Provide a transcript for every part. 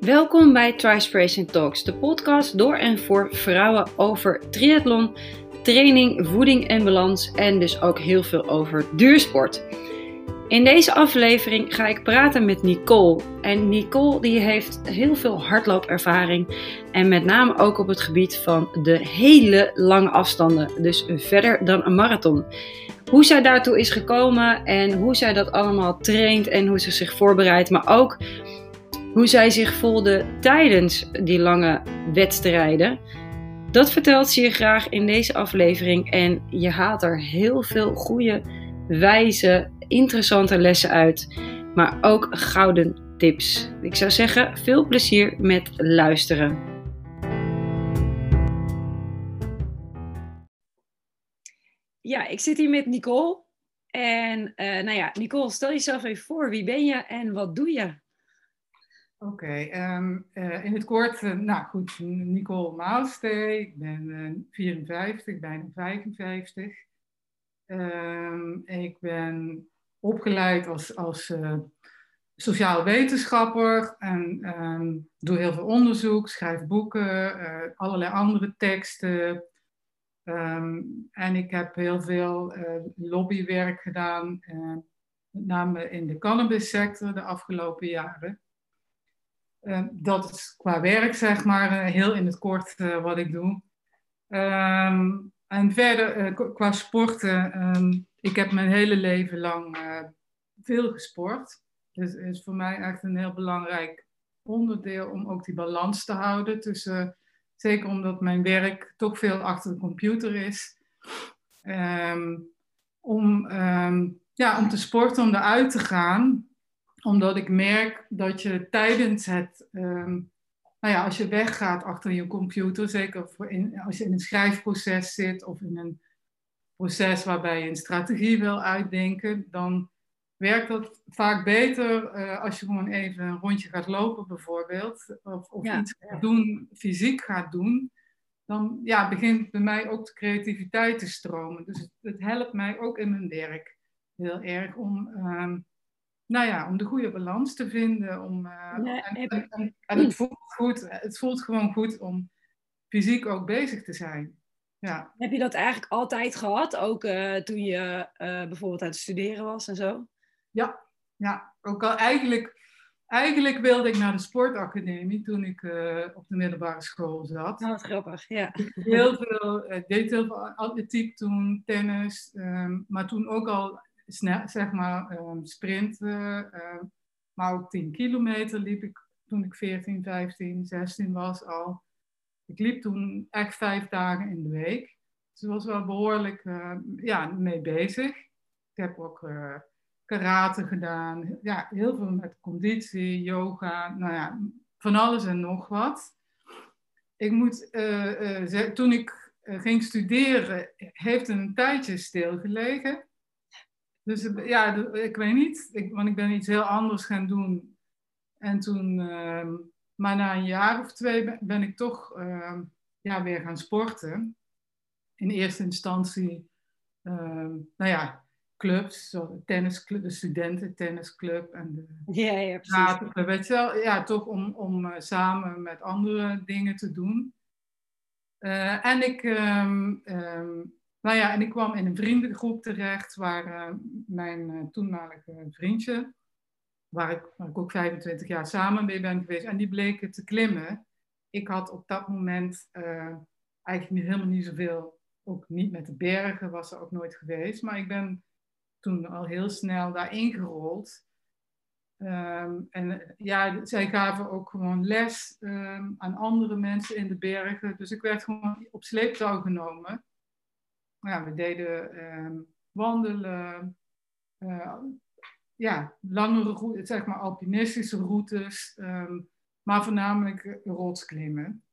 Welkom bij Trispiration Talks, de podcast door en voor vrouwen over triathlon, training, voeding en balans en dus ook heel veel over duursport. In deze aflevering ga ik praten met Nicole. En Nicole die heeft heel veel hardloopervaring en met name ook op het gebied van de hele lange afstanden, dus verder dan een marathon. Hoe zij daartoe is gekomen en hoe zij dat allemaal traint en hoe ze zich voorbereidt, maar ook hoe zij zich voelde tijdens die lange wedstrijden. Dat vertelt ze je graag in deze aflevering en je haalt er heel veel goede, wijze, interessante lessen uit, maar ook gouden tips. Ik zou zeggen, veel plezier met luisteren. Ja, ik zit hier met Nicole. En uh, nou ja, Nicole, stel jezelf even voor. Wie ben je en wat doe je? Oké, ehm, uh, in het kort, uh, nou goed, Nicole Maalstee, ik ben uh, 54, bijna 55. Um, ik ben opgeleid als, als sociaal wetenschapper en um, doe heel veel onderzoek, schrijf boeken, allerlei andere teksten. en ik heb heel veel lobbywerk gedaan, met name in de cannabissector de afgelopen jaren. Uh, dat is qua werk, zeg maar, uh, heel in het kort uh, wat ik doe. Um, en verder, qua sporten, um, ik heb mijn hele leven lang veel gesport. Dus het is voor mij echt een heel belangrijk onderdeel om ook die balans te houden tussen, zeker omdat mijn werk toch veel achter de computer is, om, ja, om te sporten, om eruit te gaan omdat ik merk dat je tijdens het, um, nou ja, als je weggaat achter je computer, zeker voor in, als je in een schrijfproces zit of in een proces waarbij je een strategie wil uitdenken, dan werkt dat vaak beter uh, als je gewoon even een rondje gaat lopen bijvoorbeeld, of, of iets gaat doen, fysiek gaat doen. Dan ja, begint bij mij ook de creativiteit te stromen. Dus het, het helpt mij ook in mijn werk heel erg om um, nou ja, om de goede balans te vinden. Om, uh, en, en, en, het, voelt goed, het voelt gewoon goed om fysiek ook bezig te zijn. Ja. Heb je dat eigenlijk altijd gehad, ook uh, toen je uh, bijvoorbeeld aan het studeren was en zo? Ja, ja. ook al eigenlijk, eigenlijk wilde ik naar de sportacademie toen ik op de middelbare school zat. Wat grappig, ja. Heel veel, deed heel veel atletiek toen, tennis, um, maar toen ook al snel, zeg maar, um, sprinten. Uh, maar ook 10 kilometer liep ik toen ik 14, 15, 16 was al. Ik liep toen echt vijf dagen in de week. Dus was wel behoorlijk uh, ja, mee bezig. Ik heb ook uh, karate gedaan. Ja, heel veel met conditie, yoga. Nou ja, van alles en nog wat. Ik moet, uh, toen ik ging studeren, heeft een tijdje stilgelegen. Dus ja, ik weet niet, ik, want ik ben iets heel anders gaan doen. En toen, uh, maar na een jaar of twee ben, ik toch uh, ja, weer gaan sporten. In eerste instantie, uh, nou ja, clubs, tennisclub, de studententennisclub en de ja, ja, weet je wel, ja, toch om, om uh, samen met andere dingen te doen. Uh, en ik um, um, nou ja, en ik kwam in een vriendengroep terecht waar uh, mijn uh, toenmalige vriendje, waar ik, waar ik ook 25 jaar samen mee ben geweest, en die bleken te klimmen. Ik had op dat moment uh, eigenlijk helemaal niet zoveel, ook niet met de bergen was er ook nooit geweest, maar ik ben toen al heel snel daarin gerold. Um, en ja, zij gaven ook gewoon les um, aan andere mensen in de bergen. Dus ik werd gewoon op sleeptouw genomen ja, we deden um, wandelen, uh, ja, langere routes, zeg maar alpinistische routes, um, maar voornamelijk rotsklimmen.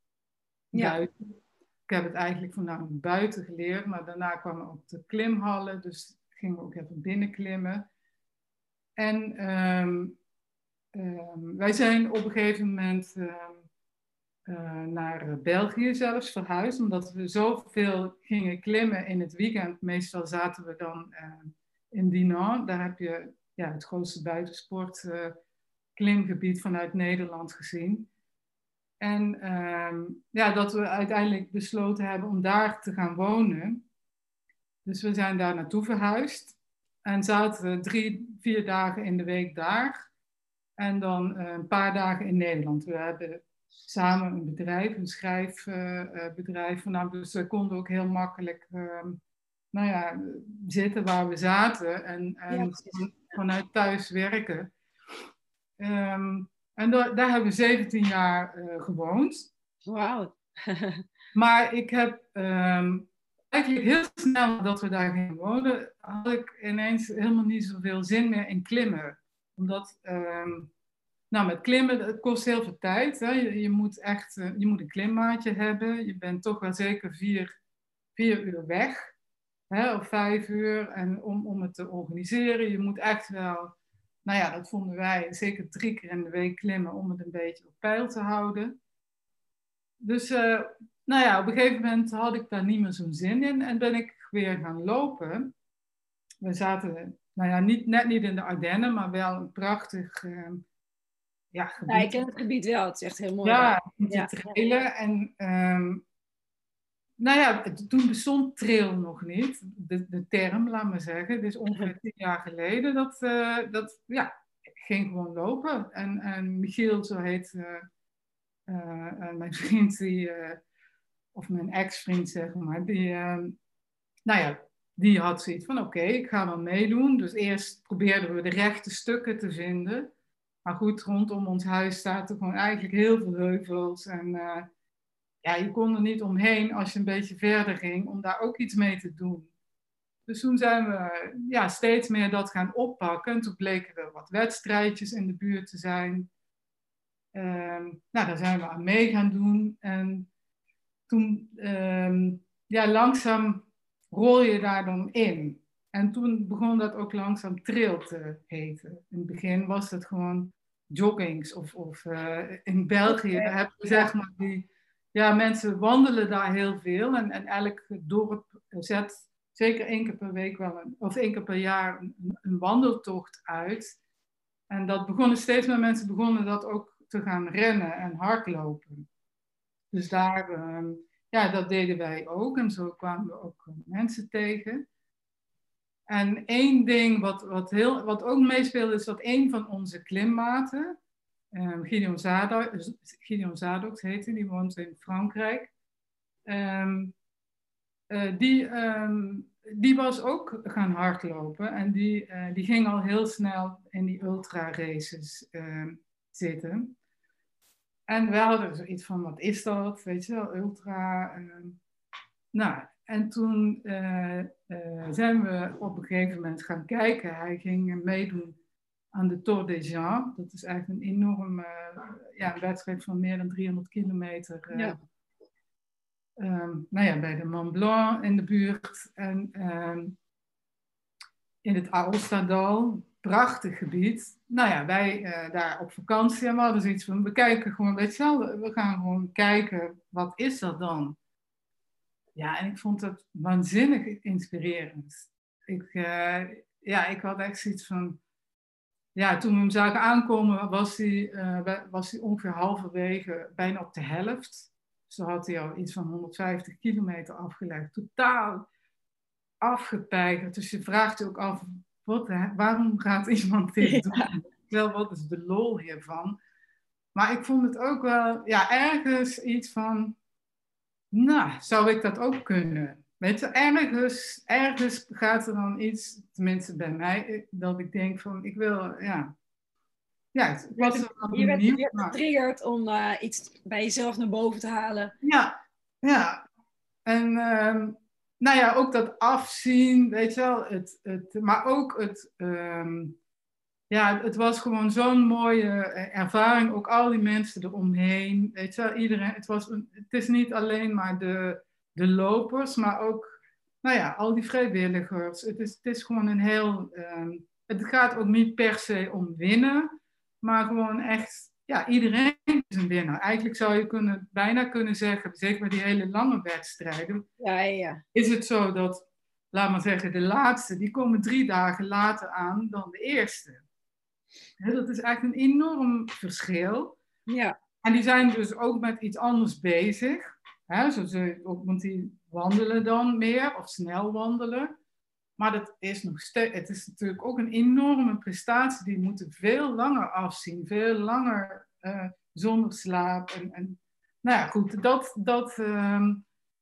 Ja. Buiten. Ik heb het eigenlijk voornamelijk buiten geleerd, maar daarna kwamen ook de klimhallen, dus gingen we ook even binnenklimmen. En um, wij zijn op een gegeven moment uh, naar België zelfs verhuisd, omdat we zoveel gingen klimmen in het weekend. Meestal zaten we dan uh, in Dinan, daar heb je ja, het grootste buitensport uh, klimgebied vanuit Nederland gezien. En ehm, ja, dat we uiteindelijk besloten hebben om daar te gaan wonen. Dus we zijn daar naartoe verhuisd. En zaten drie, vier dagen in de week daar. En dan eh, een paar dagen in Nederland. We hebben samen een bedrijf, een schrijfbedrijf. Uh, dus we konden ook heel makkelijk ehm, nou ja, zitten waar we zaten. En, en vanuit thuis werken. Ehm, en daar hebben we 17 jaar uh, gewoond. Wauw. maar ik heb ehm, eigenlijk heel snel dat we daar gingen wonen, had ik ineens helemaal niet zoveel zin meer in klimmen. Omdat, nou met klimmen, het kost heel veel tijd. Hè? Je, je, moet echt, uh, je moet een klimmaatje hebben. Je bent toch wel zeker vier, vier uur weg. Hè? Of vijf uur. En om, om het te organiseren, je moet echt wel nou ja, dat vonden wij zeker drie keer in de week klimmen om het een beetje op peil te houden. Dus uh, nou ja, op een gegeven moment had ik daar niet meer zo'n zin in en ben ik weer gaan lopen. We zaten, nou ja, niet, net niet in de Ardennen, maar wel een prachtig uh, ja, gebied. Ja, ik ken het gebied wel, het is echt heel mooi. Ja, met ja. trailen en um, nou ja, toen bestond trail nog niet, de, de term, laat maar zeggen. Dus ongeveer tien jaar geleden dat, uh, dat ja, ging gewoon lopen. En, en Michiel, zo heet uh, uh, mijn vriend, die, of mijn ex-vriend zeg maar, die, ehm, nou ja, die had zoiets van oké, okay, ik ga wel meedoen. Dus eerst probeerden we de rechte stukken te vinden. Maar goed, rondom ons huis staat er gewoon eigenlijk heel veel heuvels en ja, je kon er niet omheen als je een beetje verder ging om daar ook iets mee te doen. Dus toen zijn we ja, steeds meer dat gaan oppakken. En toen bleken er wat wedstrijdjes in de buurt te zijn. Um, nou, daar zijn we aan mee gaan doen. En toen, um, ja, langzaam rol je daar dan in. En toen begon dat ook langzaam trail te heten. In het begin was het gewoon joggings. Of, of uh, in België okay. hebben we zeg maar die ja, mensen wandelen daar heel veel. En, en elk dorp zet zeker één keer per week wel een, of één keer per jaar een, een wandeltocht uit. En dat begonnen steeds meer mensen begonnen dat ook te gaan rennen en hardlopen. Dus daar, um, ja, dat deden wij ook. En zo kwamen we ook mensen tegen. En één ding wat, wat, heel, wat ook meespeelde, is dat een van onze klimmaten, Um, Gideon, Zadok, Gideon heette, die woont in Frankrijk. Um, uh, die, um, die was ook gaan hardlopen en die, uh, die ging al heel snel in die ultra-races zitten. En we hadden zoiets van, wat is dat? Weet je wel, ultra. nou, en toen uh, zijn we op een gegeven moment gaan kijken. Hij ging meedoen aan de Tour des Jean. Dat is eigenlijk een enorme ja, een wedstrijd van meer dan 300 kilometer. Ja. Um, nou ja, bij de Mont Blanc in de buurt. En um, in het Aostadal, prachtig gebied. Nou ja, wij uh, daar op vakantie en we hadden zoiets van, we kijken gewoon, weet je wel, we gaan gewoon kijken, wat is dat dan? Ja, en ik vond dat waanzinnig inspirerend. Ik, uh, ja, ik had echt zoiets van, ja, toen we hem zagen aankomen, was hij, uh, was hij ongeveer halverwege, bijna op de helft. Zo had hij al iets van 150 kilometer afgelegd. Totaal afgepeigerd. Dus je vraagt je ook af, wat, waarom gaat iemand dit doen? Wel, wat is de lol hiervan? Maar ik vond het ook wel, ja, ergens iets van, nou, zou ik dat ook kunnen? Weet je, ergens, ergens gaat er dan iets, tenminste bij mij, dat ik denk van, ik wil, ja. Ja, was je werd, je werd getriggerd om uh, iets bij jezelf naar boven te halen. Ja, ja. En uh, nou ja, ook dat afzien, weet je wel. Het, het, maar ook het, um, ja, het was gewoon zo'n mooie eh, ervaring. Ook al die mensen eromheen, weet je wel. Iedereen, het, was een, het is niet alleen maar de de lopers, maar ook nou ja, al die vrijwilligers. Het is, het is gewoon een heel. Um, het gaat ook niet per se om winnen, maar gewoon echt. Ja, iedereen is een winnaar. Eigenlijk zou je kunnen, bijna kunnen zeggen, zeker bij die hele lange wedstrijden, ja, ja. is het zo dat, laat maar zeggen, de laatste, die komen drie dagen later aan dan de eerste. Dat is eigenlijk een enorm verschil. Ja. En die zijn dus ook met iets anders bezig. Hè, zo ze, want die wandelen dan meer of snel wandelen. Maar dat is nog steeds, het is natuurlijk ook een enorme prestatie. Die moeten veel langer afzien, veel langer uh, zonder slaap. En, en, nou ja, goed, dat, dat, uh,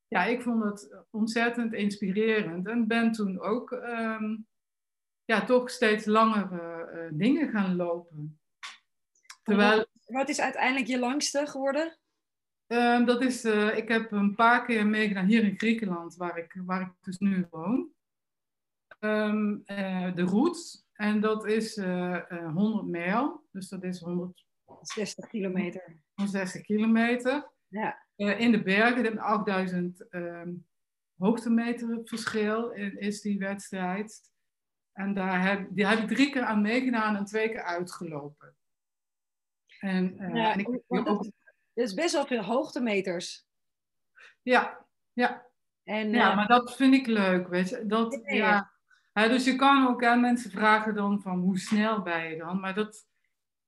ja, ik vond het ontzettend inspirerend. En ben toen ook uh, ja, toch steeds langere uh, dingen gaan lopen. Terwijl, wat is uiteindelijk je langste geworden? Um, dat is, uh, ik heb een paar keer meegedaan hier in Griekenland, waar ik, waar ik dus nu woon. Um, uh, de route. En dat is uh, eh, 100 mijl. Dus dat is 160 kilometer. 160 kilometer. Ja. in de bergen, 8000 um, hoogtemeter verschil is die wedstrijd. En daar heb, die heb ik drie keer aan meegedaan en twee keer uitgelopen. En, ja, en ik, ook, dat is best wel veel hoogtemeters. Ja, ja. En, ja, uh, maar dat vind ik leuk, weet je. Dat, ja. dus je kan ook aan mensen vragen dan van hoe snel ben je dan. Maar dat,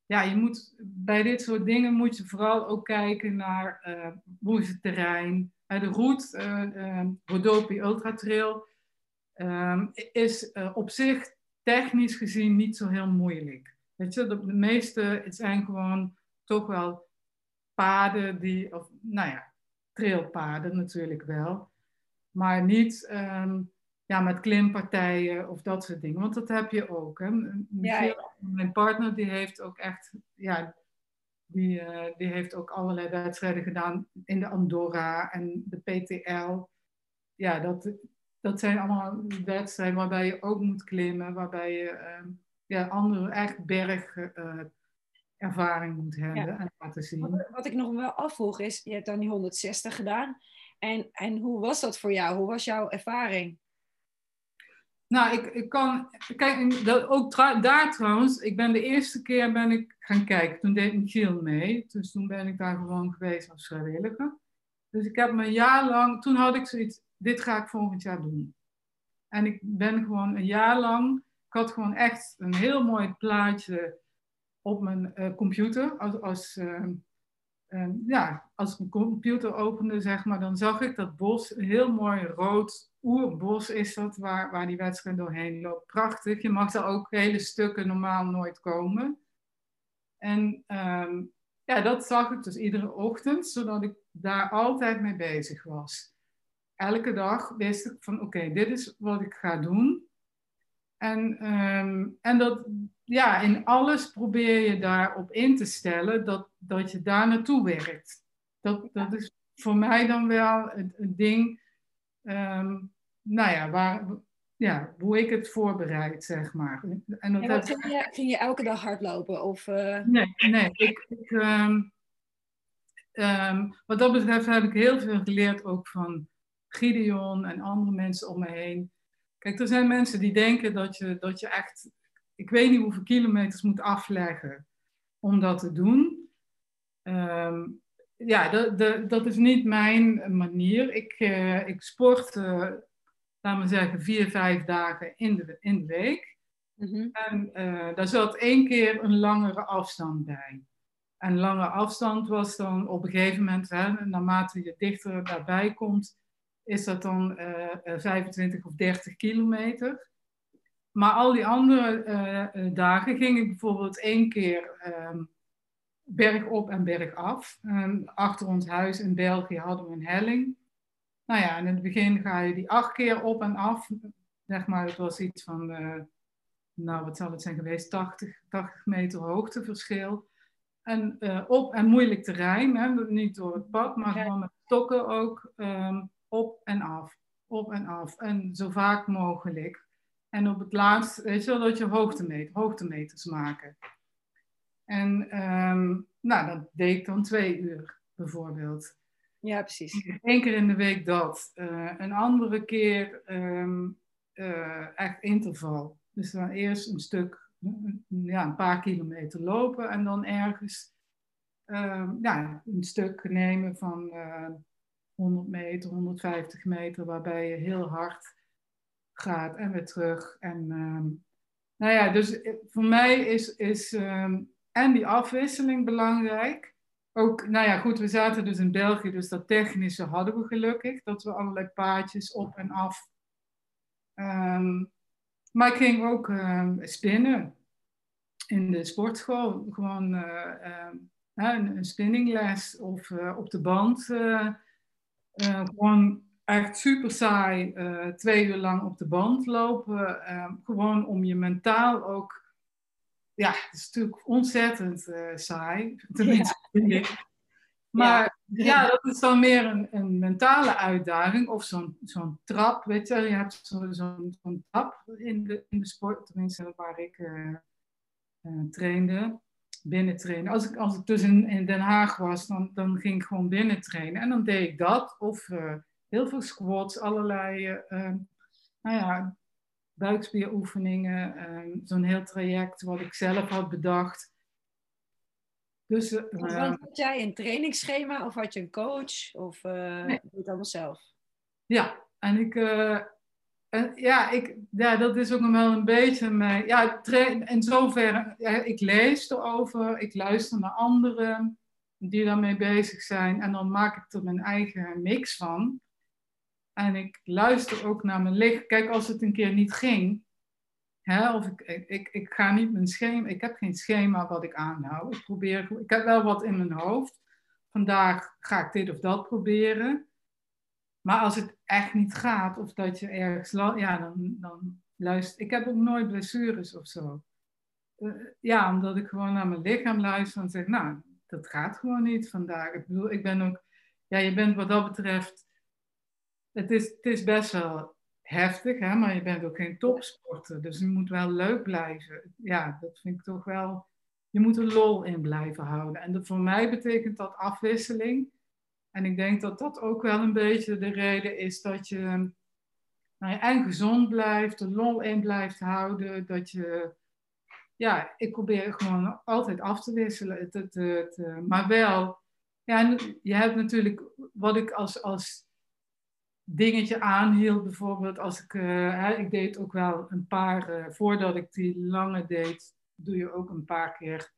ja, je moet, bij dit soort dingen moet je vooral ook kijken naar uh, hoe is het terrein. De route, uh, Rodopi Ultra Trail, um, is op zich technisch gezien niet zo heel moeilijk. Weet je, de, de meeste, het zijn gewoon toch wel paden die, of nou ja, trailpaden natuurlijk wel. Maar niet um, ja, met klimpartijen of dat soort dingen. Want dat heb je ook. Hè. Ja, Mijn partner die heeft ook echt, ja, die, uh, die heeft ook allerlei wedstrijden gedaan in de Andorra en de PTL. Ja, dat, dat zijn allemaal wedstrijden waarbij je ook moet klimmen, waarbij je uh, ja, andere echt berg uh, ervaring moet hebben en laten zien. Wat, wat, ik nog wel afvroeg is, je hebt dan die 160 gedaan. En, en hoe was dat voor jou? Hoe was jouw ervaring? Nou, ik, ik kan... Kijk, dat, ook daar trouwens, ik ben de eerste keer ben ik gaan kijken. Toen deed Michiel mee. Dus toen ben ik daar gewoon geweest als vrijwilliger. Dus ik heb me een jaar lang... Toen had ik zoiets, dit ga ik volgend jaar doen. En ik ben gewoon een jaar lang... Ik had gewoon echt een heel mooi plaatje op mijn uh, computer. Als, als, uh, uh, ja, als ik mijn computer opende, zeg maar, dan zag ik dat bos, een heel mooi rood oerbos is dat, waar, waar die wedstrijd doorheen loopt. Prachtig. Je mag daar ook hele stukken normaal nooit komen. En um, ja, dat zag ik dus iedere ochtend, zodat ik daar altijd mee bezig was. Elke dag wist ik van oké, dit is wat ik ga doen. En, um, en dat, ja, in alles probeer je daarop in te stellen dat, dat je daar naartoe werkt. Dat, dat is voor mij dan wel het, het ding, um, nou ja, waar, ja, hoe ik het voorbereid, zeg maar. En, dat en ging, je, ging je elke dag hardlopen? Of, uh... Nee, nee. Ik, ik um, wat dat betreft heb ik heel veel geleerd ook van Gideon en andere mensen om me heen. Kijk, er zijn mensen die denken dat je, dat je echt ik weet niet hoeveel kilometers moet afleggen om dat te doen. Um, ja, dat, dat, dat, is niet mijn manier. Ik, uh, ik sport, uh, laten we zeggen, vier, vijf dagen in de, in de week. Mm -hmm. En uh, daar zat één keer een langere afstand bij. En lange afstand was dan op een gegeven moment, hè, naarmate je dichter daarbij komt, is dat dan 25 of 30 kilometer. Maar al die andere uh, dagen ging ik bijvoorbeeld één keer um, berg op en berg af. En achter ons huis in België hadden we een helling. Nou ja, in het begin ga je die acht keer op en af. Zeg maar, het was iets van, uh, nou wat zal het zijn geweest, 80, 80 meter hoogteverschil. En uh, op en moeilijk terrein, hè? niet door het pad, maar gewoon met stokken ook um, op en af. Op en af. En zo vaak mogelijk. En op het laatst, weet je wel, dat je hoogtemeter, hoogtemeters maken. En um, nou, dat deed ik dan twee uur bijvoorbeeld. Ja, precies. Eén keer in de week dat. Uh, een andere keer um, uh, echt interval. Dus dan eerst een stuk, ja, een paar kilometer lopen en dan ergens um, ja, een stuk nemen van eh, 100 meter, 150 meter, waarbij je heel hard gaat en weer terug. En um, nou ja, dus voor mij is, is um, en die afwisseling belangrijk. ook, nou ja, goed, we zaten dus in België, dus dat technische hadden we gelukkig. Dat we allerlei paadjes op en af. Ehm, maar ik ging ook spinnen in de sportschool. Gewoon uh, een, een spinningles of uh, op de band. Uh, gewoon echt super saai twee uur lang op de band lopen. Ehm, gewoon om je mentaal ook ja, het is natuurlijk ontzettend saai. Tenminste, ja. Maar ja. ja. dat is dan meer een, een mentale uitdaging. Of zo'n zo'n trap, weet je. Je hebt zo'n zo zo trap in de, in de sport, tenminste waar ik trainde. Binnen trainen. Als ik, als ik dus in, in Den Haag was, dan, dan ging ik gewoon binnen trainen. En dan deed ik dat. Of heel veel squats, allerlei nou ja, buikspieroefeningen, zo'n heel traject wat ik zelf had bedacht. Dus, had jij een trainingsschema of had je een coach of nee. doe het allemaal zelf? Ja, en ik, en, ja, ik, ja, dat is ook nog wel een beetje mijn, ja, in zoverre, ik lees erover, ik luister naar anderen die daarmee bezig zijn en dan maak ik er mijn eigen mix van. En ik luister ook naar mijn lichaam. Kijk, als het een keer niet ging, hè, of ik, ik, ik, ga niet mijn schema, ik heb geen schema wat ik aanhoud. Ik, probeer, ik heb wel wat in mijn hoofd. Vandaag ga ik dit of dat proberen. Maar als het echt niet gaat, of dat je ergens, ja, dan, dan luister ik. heb ook nooit blessures of zo. Uh, ja, omdat ik gewoon naar mijn lichaam luister en zeg, nou, dat gaat gewoon niet vandaag. Ik bedoel, ik ben ook, ja, je bent wat dat betreft het is, het is best wel heftig, hè, maar je bent ook geen topsporter. Dus je moet wel leuk blijven. Ja, dat vind ik toch wel. Je moet er lol in blijven houden. En voor mij betekent dat afwisseling. En ik denk dat dat ook wel een beetje de reden is dat je nou en gezond blijft, er lol in blijft houden. Dat je, ja, ik probeer gewoon altijd af te wisselen. Het, het, het, maar wel, ja, je hebt natuurlijk wat ik als, als dingetje aanhield. Bijvoorbeeld als ik, uh, ik deed ook wel een paar, uh, voordat ik die lange deed, doe je ook een paar keer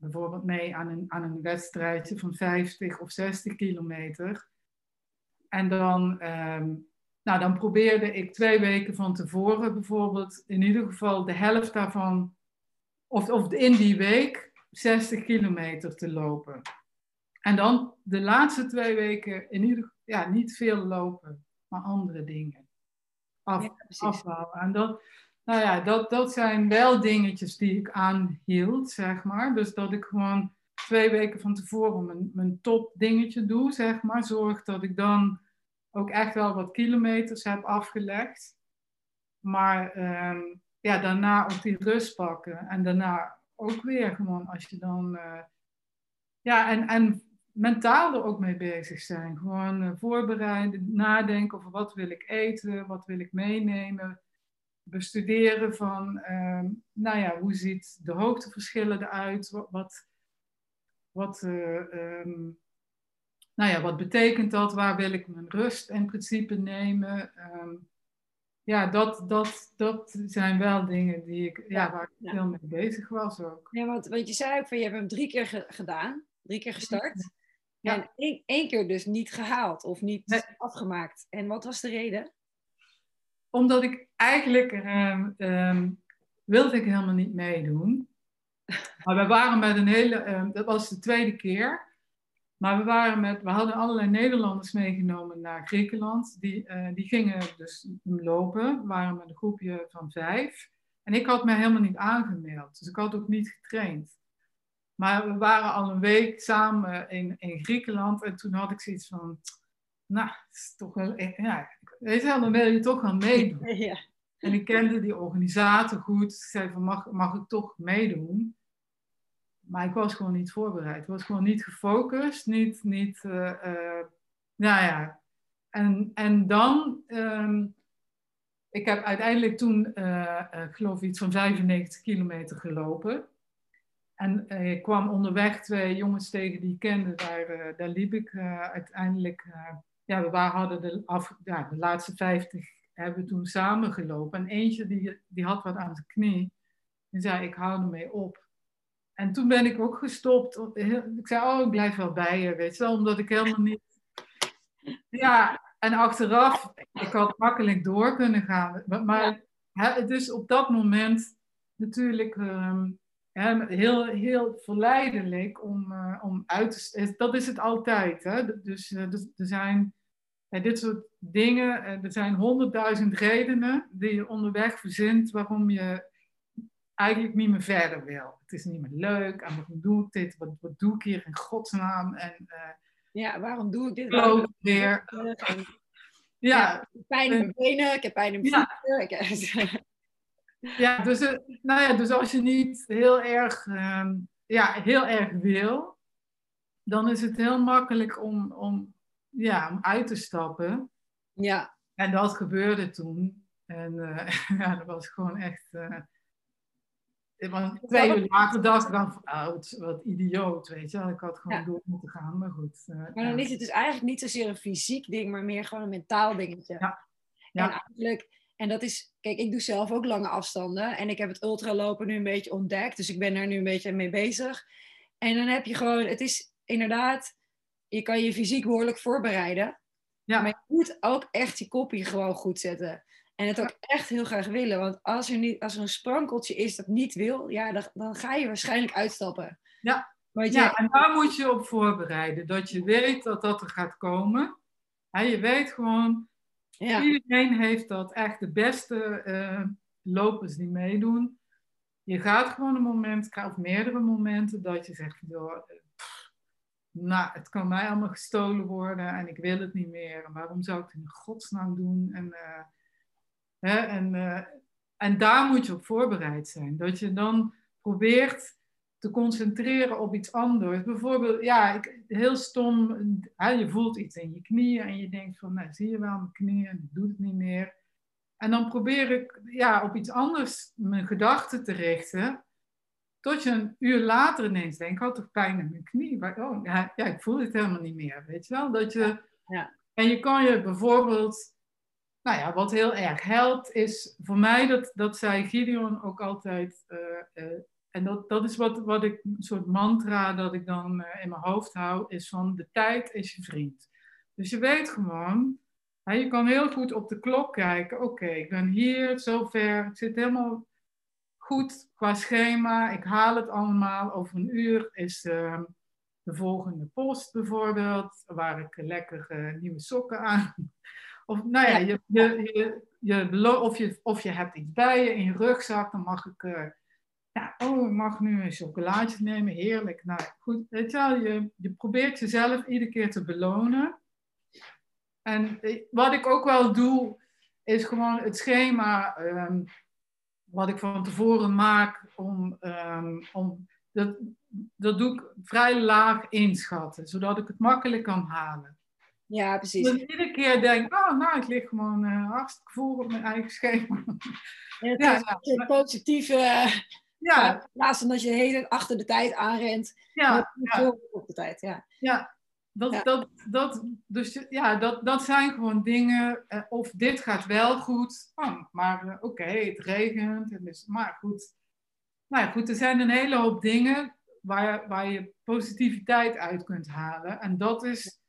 bijvoorbeeld mee aan een, aan een wedstrijdje van 50 of 60 kilometer. En dan, um, nou, dan probeerde ik twee weken van tevoren bijvoorbeeld in ieder geval de helft daarvan, of, of in die week, 60 kilometer te lopen. En dan de laatste twee weken in ieder ja, niet veel lopen, maar andere dingen. Af, ja, afbouwen. En dat, nou ja, dat, dat zijn wel dingetjes die ik aanhield, zeg maar. Dus dat ik gewoon twee weken van tevoren mijn, mijn top dingetje doe, zeg maar. Zorg dat ik dan ook echt wel wat kilometers heb afgelegd. Maar um, ja, daarna ook die rust pakken. En daarna ook weer gewoon als je dan... Uh, ja, en, en mentaal er ook mee bezig zijn. Gewoon uh, voorbereiden, nadenken over wat wil ik eten, wat wil ik meenemen. Bestuderen van, uh, nou ja, hoe ziet de hoogteverschillen eruit? Wat, wat, wat, uh, um, nou ja, wat betekent dat? Waar wil ik mijn rust in principe nemen? Um, ja, dat, dat, dat zijn wel dingen die ik, ja, waar ik veel mee bezig was ook. Ja, want, want je zei ook van, je hebt hem drie keer gedaan, drie keer gestart. Ja. En één, één, keer dus niet gehaald of niet afgemaakt. En wat was de reden? Omdat ik eigenlijk um, um, wilde ik helemaal niet meedoen. Maar we waren met een hele, um, dat was de tweede keer. Maar we, waren met, we hadden allerlei Nederlanders meegenomen naar Griekenland. Die, uh, die gingen dus lopen. We waren met een groepje van vijf. En ik had mij helemaal niet aangemeld. Dus ik had ook niet getraind. Maar we waren al een week samen in, in Griekenland en toen had ik zoiets van, nou, het is toch wel, ja, weet je wel, dan wil je toch wel meedoen. Ja. En ik kende die organisator goed. Ik zei van, mag, mag ik toch meedoen? Maar ik was gewoon niet voorbereid. Ik was gewoon niet gefocust. Niet, niet uh, uh, nou ja. En, en dan, um, ik heb uiteindelijk toen, uh, geloof ik, iets van 95 kilometer gelopen. En ik kwam onderweg twee jongens tegen die ik kende. Daar, daar liep ik uiteindelijk. Ja, we waren, hadden de, af, ja, de laatste 50 hebben we toen samen gelopen. En eentje die, die had wat aan zijn knie. Die zei: Ik hou ermee op. en toen ben ik ook gestopt. Ik zei, oh, ik blijf wel bij je, weet je wel, omdat ik helemaal niet... Ja, en achteraf, ik had makkelijk door kunnen gaan. Maar ja. dus op dat moment natuurlijk um, heel, heel verleidelijk om, uh, om uit te... Dat is het altijd. Hè? Dus uh, er zijn uh, dit soort dingen, er zijn honderdduizend redenen die je onderweg verzint waarom je eigenlijk niet meer verder wil. Het is niet meer leuk. En waarom doe ik dit? Wat, wat doe ik hier in godsnaam? En, ja, waarom doe ik dit? Waarom weer? Ja. Ik heb pijn in mijn benen, ik heb pijn in mijn voeten. Ja, dus, nou ja, dus als je niet heel erg, uh, ja, heel erg wil, dan is het heel makkelijk om, om, ja, om uit te stappen. Ja. En dat gebeurde toen. En uh, ja, dat was gewoon echt. Uh, want twee uur later dacht ik dan van, oh, wat, wat idioot, weet je Ik had gewoon ja. door moeten gaan, maar goed. Uh, maar dan is het dus eigenlijk niet zozeer een fysiek ding, maar meer gewoon een mentaal dingetje. Ja. ja. En eigenlijk, en dat is, kijk, ik doe zelf ook lange afstanden. En ik heb het ultralopen nu een beetje ontdekt, dus ik ben daar nu een beetje mee bezig. En dan heb je gewoon, het is inderdaad, je kan je fysiek behoorlijk voorbereiden. Ja. Maar je moet ook echt je kopje gewoon goed zetten. En het ook echt heel graag willen. Want als er, niet, als er een sprankeltje is dat niet wil, ja, dan, dan ga je waarschijnlijk uitstappen. Ja. Ja, en daar moet je op voorbereiden. Dat je weet dat dat er gaat komen. En je weet gewoon, ja. iedereen heeft dat. Echt de beste uh, lopers die meedoen. Je gaat gewoon een moment, of meerdere momenten, dat je zegt, joh, nou, het kan mij allemaal gestolen worden en ik wil het niet meer. waarom zou ik het in godsnaam doen? En... Uh, Hè? En, uh, en daar moet je op voorbereid zijn. Dat je dan probeert te concentreren op iets anders. Bijvoorbeeld, ja, ik, heel stom, hè, je voelt iets in je knieën en je denkt van, nou, zie je wel mijn knieën, ik doe het niet meer. En dan probeer ik ja, op iets anders mijn gedachten te richten. Tot je een uur later ineens denkt, ik had toch pijn in mijn knie? Oh, ja, ja, ik voel het helemaal niet meer, weet je wel? Dat je, ja. En je kan je bijvoorbeeld nou ja, wat heel erg helpt is voor mij, dat, dat zei Gideon ook altijd, uh, uh, en dat, dat is wat, wat ik, een soort mantra dat ik dan uh, in mijn hoofd hou, is van de tijd is je vriend. Dus je weet gewoon, hè, je kan heel goed op de klok kijken, oké, okay, ik ben hier, zover, het zit helemaal goed qua schema, ik haal het allemaal, over een uur is ehm, de volgende post bijvoorbeeld, waar ik lekker nieuwe sokken aan of nou ja, je, je, je, je, of, je, of je hebt iets bij je in je rugzak, dan mag ik, uh, ja, oh, ik mag nu een chocolaatje nemen, heerlijk. Nou goed, weet je wel, je, je probeert jezelf iedere keer te belonen. En eh, wat ik ook wel doe, is gewoon het schema um, wat ik van tevoren maak om, um, om dat, dat doe ik vrij laag inschatten, zodat ik het makkelijk kan halen. Ja, precies. Dat ik iedere keer denk, oh, nou, ik lig gewoon uh, hartstikke voor op mijn eigen schema. Ja, het ja, is ja. positieve... Ja. In plaats van dat je de hele achter de tijd aanrent. Ja. ja. Op de tijd, ja. Ja, dat, ja. Dat, dat, dus, ja dat, dat zijn gewoon dingen. Uh, of dit gaat wel goed. Oh, maar uh, oké, okay, het regent. En dus, maar goed. Nou ja, goed, er zijn een hele hoop dingen waar, waar je positiviteit uit kunt halen. En dat is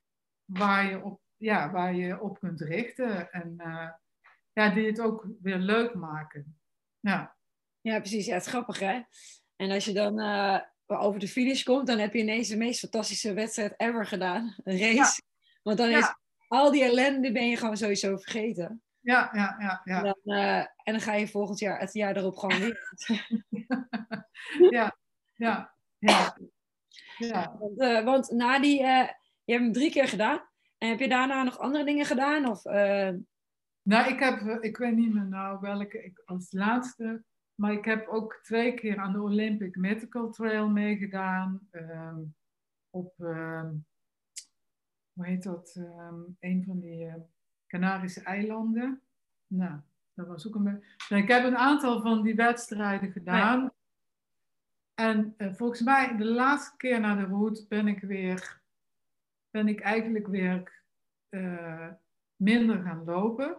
waar je op, ja, waar je op kunt richten. En uh, ja, die het ook weer leuk maken. Ja, ja precies. Ja, het is grappig hè. En als je dan uh, over de finish komt, dan heb je ineens de meest fantastische wedstrijd ever gedaan. Een race. Want dan is al die ellende ben je gewoon sowieso vergeten. Ja, ja, ja. ja. En, dan, uh, en dan ga je volgend jaar, het jaar erop gewoon weer. ja, ja, ja. ja. Want, want na die, je hebt hem drie keer gedaan. En heb je daarna nog andere dingen gedaan? Of. Nou, ik heb, eh, ik weet niet meer nou welke ik als laatste, maar ik heb ook twee keer aan de Olympic Medical Trail meegedaan. Um, op, um, hoe heet dat? Um, een van die uh, Canarische eilanden. Nou, dat was ook een. Nou, ik heb een aantal van die wedstrijden gedaan. Ja. En uh, volgens mij, de laatste keer naar de route ben ik weer ben ik eigenlijk weer uh, minder gaan lopen.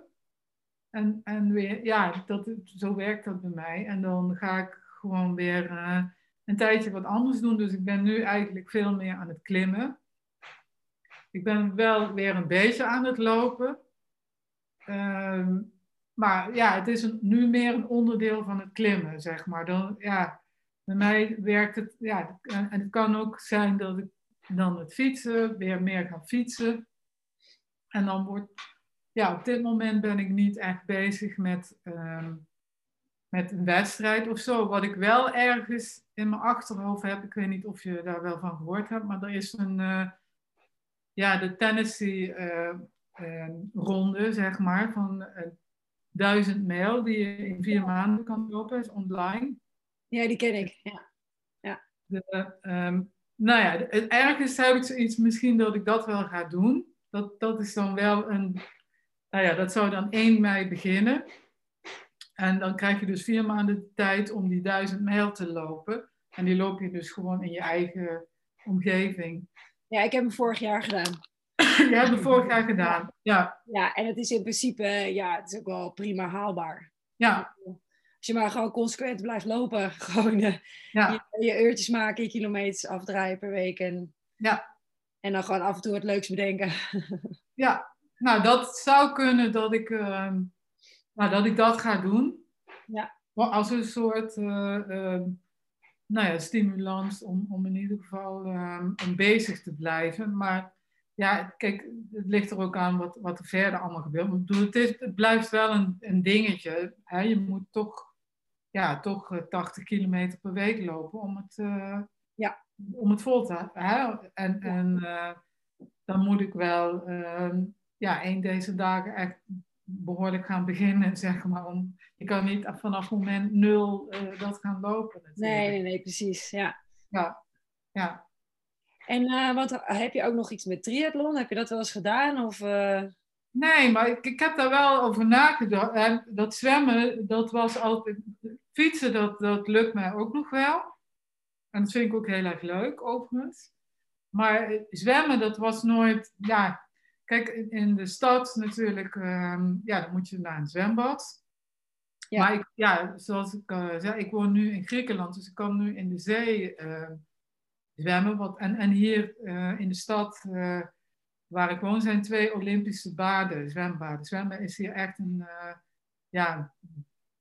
En, en weer, ja, dat, zo werkt dat bij mij. En dan ga ik gewoon weer uh, een tijdje wat anders doen. Dus ik ben nu eigenlijk veel meer aan het klimmen. Ik ben wel weer een beetje aan het lopen. Ehm, maar ja, het is nu meer een onderdeel van het klimmen, zeg maar. Dan, ja, bij mij werkt het, ja, en het kan ook zijn dat ik dan het fietsen, weer meer ga fietsen. En dan wordt, ja, op dit moment ben ik niet echt bezig met, ehm, met een wedstrijd of zo. Wat ik wel ergens in mijn achterhoofd heb, ik weet niet of je daar wel van gehoord hebt, maar er is een, uh, ja, de Tennessee uh, ronde, zeg maar, van duizend mijl die je in vier maanden kan lopen, is online. Ja, die ken ik. Ja. ja. De, um, nou ja, ergens heb ik zoiets misschien dat ik dat wel ga doen. Dat, dat is dan wel een, nou ja, dat zou dan 1 mei beginnen. En dan krijg je dus vier maanden de tijd om die duizend mijl te lopen. En die loop je dus gewoon in je eigen omgeving. Ja, ik heb hem vorig jaar gedaan. je hebt hem vorig jaar gedaan, ja. Ja, en het is in principe, ja, het is ook wel prima haalbaar. Ja. Als je maar gewoon consequent blijft lopen, gewoon uh, ja. je, je, uurtjes maken, je kilometers afdraaien per week. En, ja. en dan gewoon af en toe het leuks bedenken. ja, nou dat zou kunnen dat ik, uh, nou, dat, ik dat ga doen. Ja. Als een soort uh, nou ja, stimulans om, om in ieder geval ehm, om bezig te blijven. Maar ja, kijk, het ligt er ook aan wat, wat er verder allemaal gebeurt. Ik bedoel, het, is, het blijft wel een, een dingetje. Hè? Je moet toch ja, toch 80 eh, kilometer per week lopen om het, uh, ja. om het vol te hè? En, en dan moet ik wel ja, een deze dagen echt behoorlijk gaan beginnen, zeg maar. Om, je kan niet vanaf moment nul dat gaan lopen. Natuurlijk. Nee, nee, nee, precies. Ja. Ja, ja. En wat, heb je ook nog iets met triathlon? Heb je dat wel eens gedaan? Of, Nee, maar ik, ik heb daar wel over nagedacht. En dat zwemmen, dat was altijd. Fietsen, dat, dat lukt mij ook nog wel. En dat vind ik ook heel erg leuk, overigens. Maar zwemmen, dat was nooit. Ja, kijk, in de stad natuurlijk, um, ja, dan moet je naar een zwembad. Ja. Maar ik, ja, zoals ik uh, zei, ik woon nu in Griekenland, dus ik kan nu in de zee uh, zwemmen. Wat, en, en hier uh, in de stad waar ik woon zijn twee Olympische baden, zwembaden. Zwemmen is hier echt een, ja,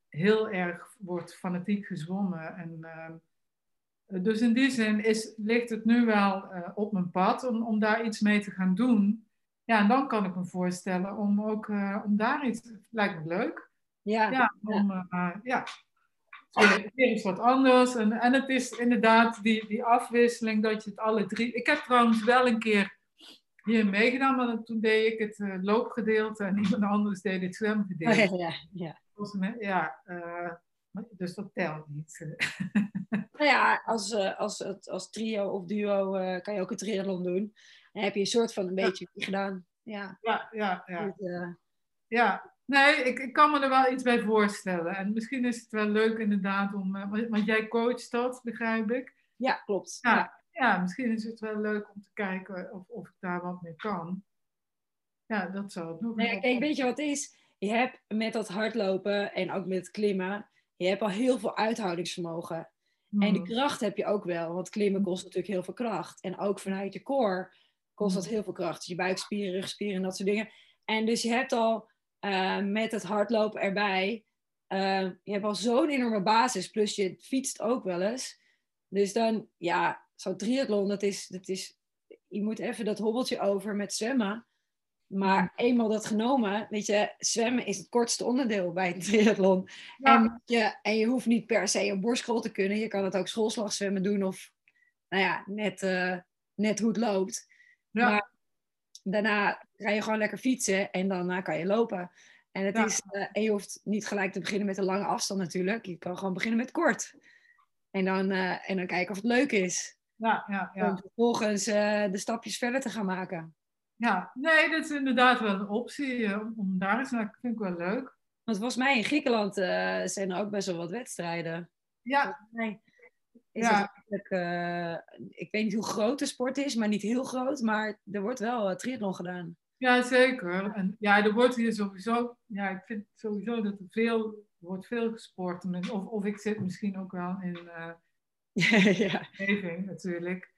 heel erg, wordt fanatiek gezwommen. En, uh, dus in die zin is, ligt het nu wel op mijn pad om, om daar iets mee te gaan doen. Ja, en dan kan ik me voorstellen om ook, om daar iets, lijkt me leuk. Ja. Ja, om, ja. Weer, weer iets wat anders. En, en het is inderdaad die, die afwisseling dat je het alle drie... Ik heb trouwens wel een keer hier meegedaan, maar toen deed ik het uh, loopgedeelte en iemand anders deed het zwemgedeelte. Oh, ja, ja, ja. ja uh, dus dat telt niet. nou ja, als, als, als trio of duo kan je ook een triathlon doen. Dan heb je een soort van een beetje gedaan. Ja, ja, ja. Ja, ja. nee, ik, ik kan me er wel iets bij voorstellen. En misschien is het wel leuk inderdaad om, want jij coacht dat, begrijp ik. Ja, klopt. ja ja, misschien is het wel leuk om te kijken of, of ik daar wat mee kan. Ja, dat zou het nog nee, Kijk, weet je wat het is? Je hebt met dat hardlopen en ook met het klimmen, je hebt al heel veel uithoudingsvermogen. En de hmm. kracht heb je ook wel, want klimmen kost natuurlijk heel veel kracht. En ook vanuit je core kost dat heel veel kracht. Dus je buikspieren, rugspieren en dat soort dingen. En dus je hebt al uh, met het hardlopen erbij, uh, je hebt al zo'n enorme basis. Plus je fietst ook wel eens. Dus dan, ja, zo'n triathlon, dat is, dat is, je moet even dat hobbeltje over met zwemmen. Maar eenmaal dat genomen, weet je, zwemmen is het kortste onderdeel bij een triathlon. En, je, en je hoeft niet per se een borstschool te kunnen. Je kan het ook schoolslagzwemmen doen of, nou ja, net, uh, net hoe het loopt. Ja. Maar daarna ga je gewoon lekker fietsen en daarna kan je lopen. En, het is, uh, en je hoeft niet gelijk te beginnen met een lange afstand natuurlijk. Je kan gewoon beginnen met kort. En dan, uh, en dan kijken of het leuk is. Ja, ja, ja. Om vervolgens uh, de stapjes verder te gaan maken. Ja, nee, dat is inderdaad wel een optie om daar eens naar. vind ik wel leuk. Want volgens mij in Griekenland zijn er ook best wel wat wedstrijden. Ja. Mij is ja. ik weet niet hoe groot de sport is, maar niet heel groot. Maar er wordt wel triathlon gedaan. Ja, zeker. En ja, er wordt hier sowieso, ja, ik vind sowieso dat er veel, wordt veel gesport. Of, of ik zit misschien ook wel in ja. natuurlijk.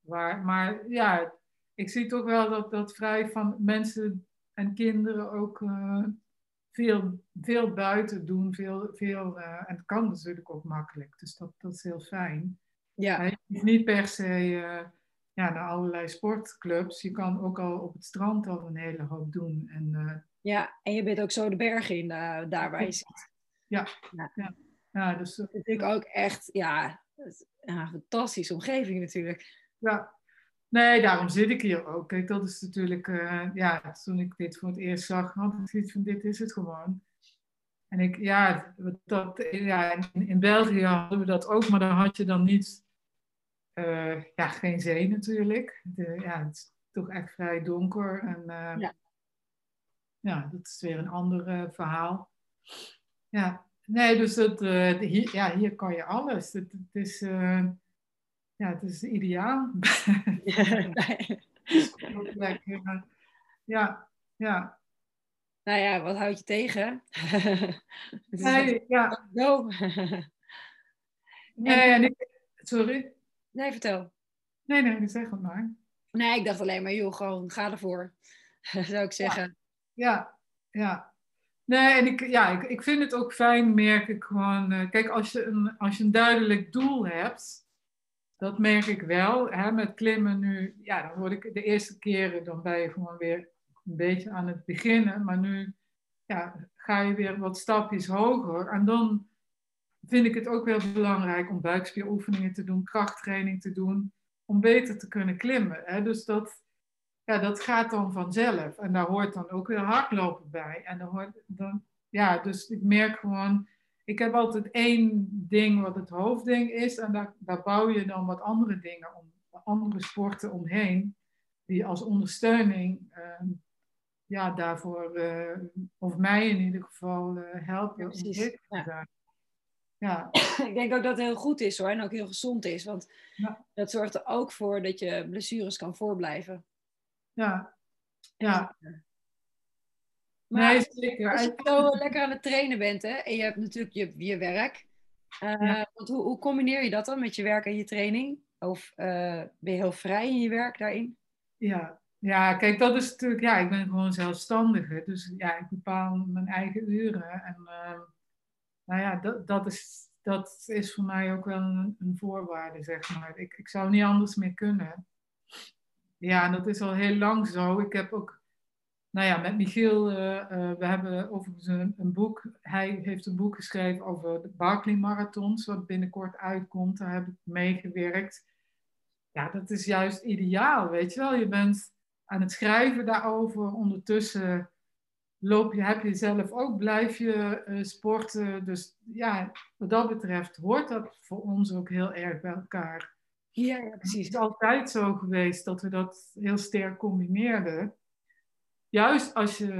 Maar, maar ja, ik zie toch wel dat, dat vrij van mensen en kinderen ook uh, veel, veel buiten doen. Veel, veel, uh, en het kan natuurlijk ook makkelijk. Dus dat, dat is heel fijn. Ja. Je hoeft niet per se uh, ja, naar allerlei sportclubs. Je kan ook al op het strand al een hele hoop doen. En, ja, en je bent ook zo de bergen in daar waar je zit. Ja, ja. ja. ja dus, dat vind ik ook echt, ja, een fantastische omgeving natuurlijk. Ja, Nee, daarom zit ik hier ook. Kijk, dat is natuurlijk, uh, ja, toen ik dit voor het eerst zag, had ik zoiets van, dit is het gewoon. En ik, ja, dat, ja in, in België hadden we dat ook, maar dan had je dan niet, uh, ja, geen zee natuurlijk. De, ja, het is toch echt vrij donker. En uh, ja. ja, dat is weer een ander verhaal. Ja, nee, dus dat, hier, ja, hier kan je alles. Het, het is ja, het is ideaal. ja, ja. Nou ja, wat houd je tegen? nee, ja. No. nee, sorry. Nee, vertel. Nee, nee, zeg het maar. Nee, ik dacht alleen maar, joh, gewoon ga ervoor. Zou ik zeggen. Ja, ja. Nee, en ik, ja, ik, ik vind het ook fijn, merk ik gewoon. Uh, kijk, als je, een, als je een duidelijk doel hebt, dat merk ik wel. Hè, met klimmen nu, ja, dan word ik de eerste keren, dan ben je gewoon weer een beetje aan het beginnen. Maar nu ja, ga je weer wat stapjes hoger. En dan vind ik het ook wel belangrijk om buikspieroefeningen te doen, krachttraining te doen, om beter te kunnen klimmen. Hè. Dus dat, ja, dat gaat dan vanzelf. En daar hoort dan ook weer hardlopen bij. En dan hoort, dan, ja, dus ik merk gewoon ik heb altijd één ding wat het hoofdding is en daar, daar bouw je dan wat andere dingen om, andere sporten omheen, die als ondersteuning uh, ja, daarvoor, uh, of mij in ieder geval, uh, helpen. Ja, precies. Ja. ja. Ik denk ook dat het heel goed is hoor, en ook heel gezond is, want ja. dat zorgt er ook voor dat je blessures kan voorblijven. Ja, ja. Maar nee, zeker. als je zo lekker aan het trainen bent hè, en je hebt natuurlijk je, je werk. Uh, want hoe, hoe, combineer je dat dan met je werk en je training? Of uh, ben je heel vrij in je werk daarin? Ja. ja, kijk, dat is natuurlijk, ja, ik ben gewoon zelfstandige. Dus ja, ik bepaal mijn eigen uren. En uh, nou ja, dat, dat, is, dat is voor mij ook wel een, een voorwaarde, zeg maar. Ik, ik zou niet anders meer kunnen. Ja, en dat is al heel lang zo. Ik heb ook nou ja, met Michiel, uh, uh, we hebben overigens een, een, boek. Hij heeft een boek geschreven over de Barclay Marathons, wat binnenkort uitkomt. Daar heb ik meegewerkt. Ja, dat is juist ideaal, weet je wel. Je bent aan het schrijven daarover. Ondertussen loop je, heb je zelf ook, blijf je uh, sporten. Dus ja, wat dat betreft hoort dat voor ons ook heel erg bij elkaar. Ja, ja precies. Het is altijd zo geweest dat we dat heel sterk combineerden juist als je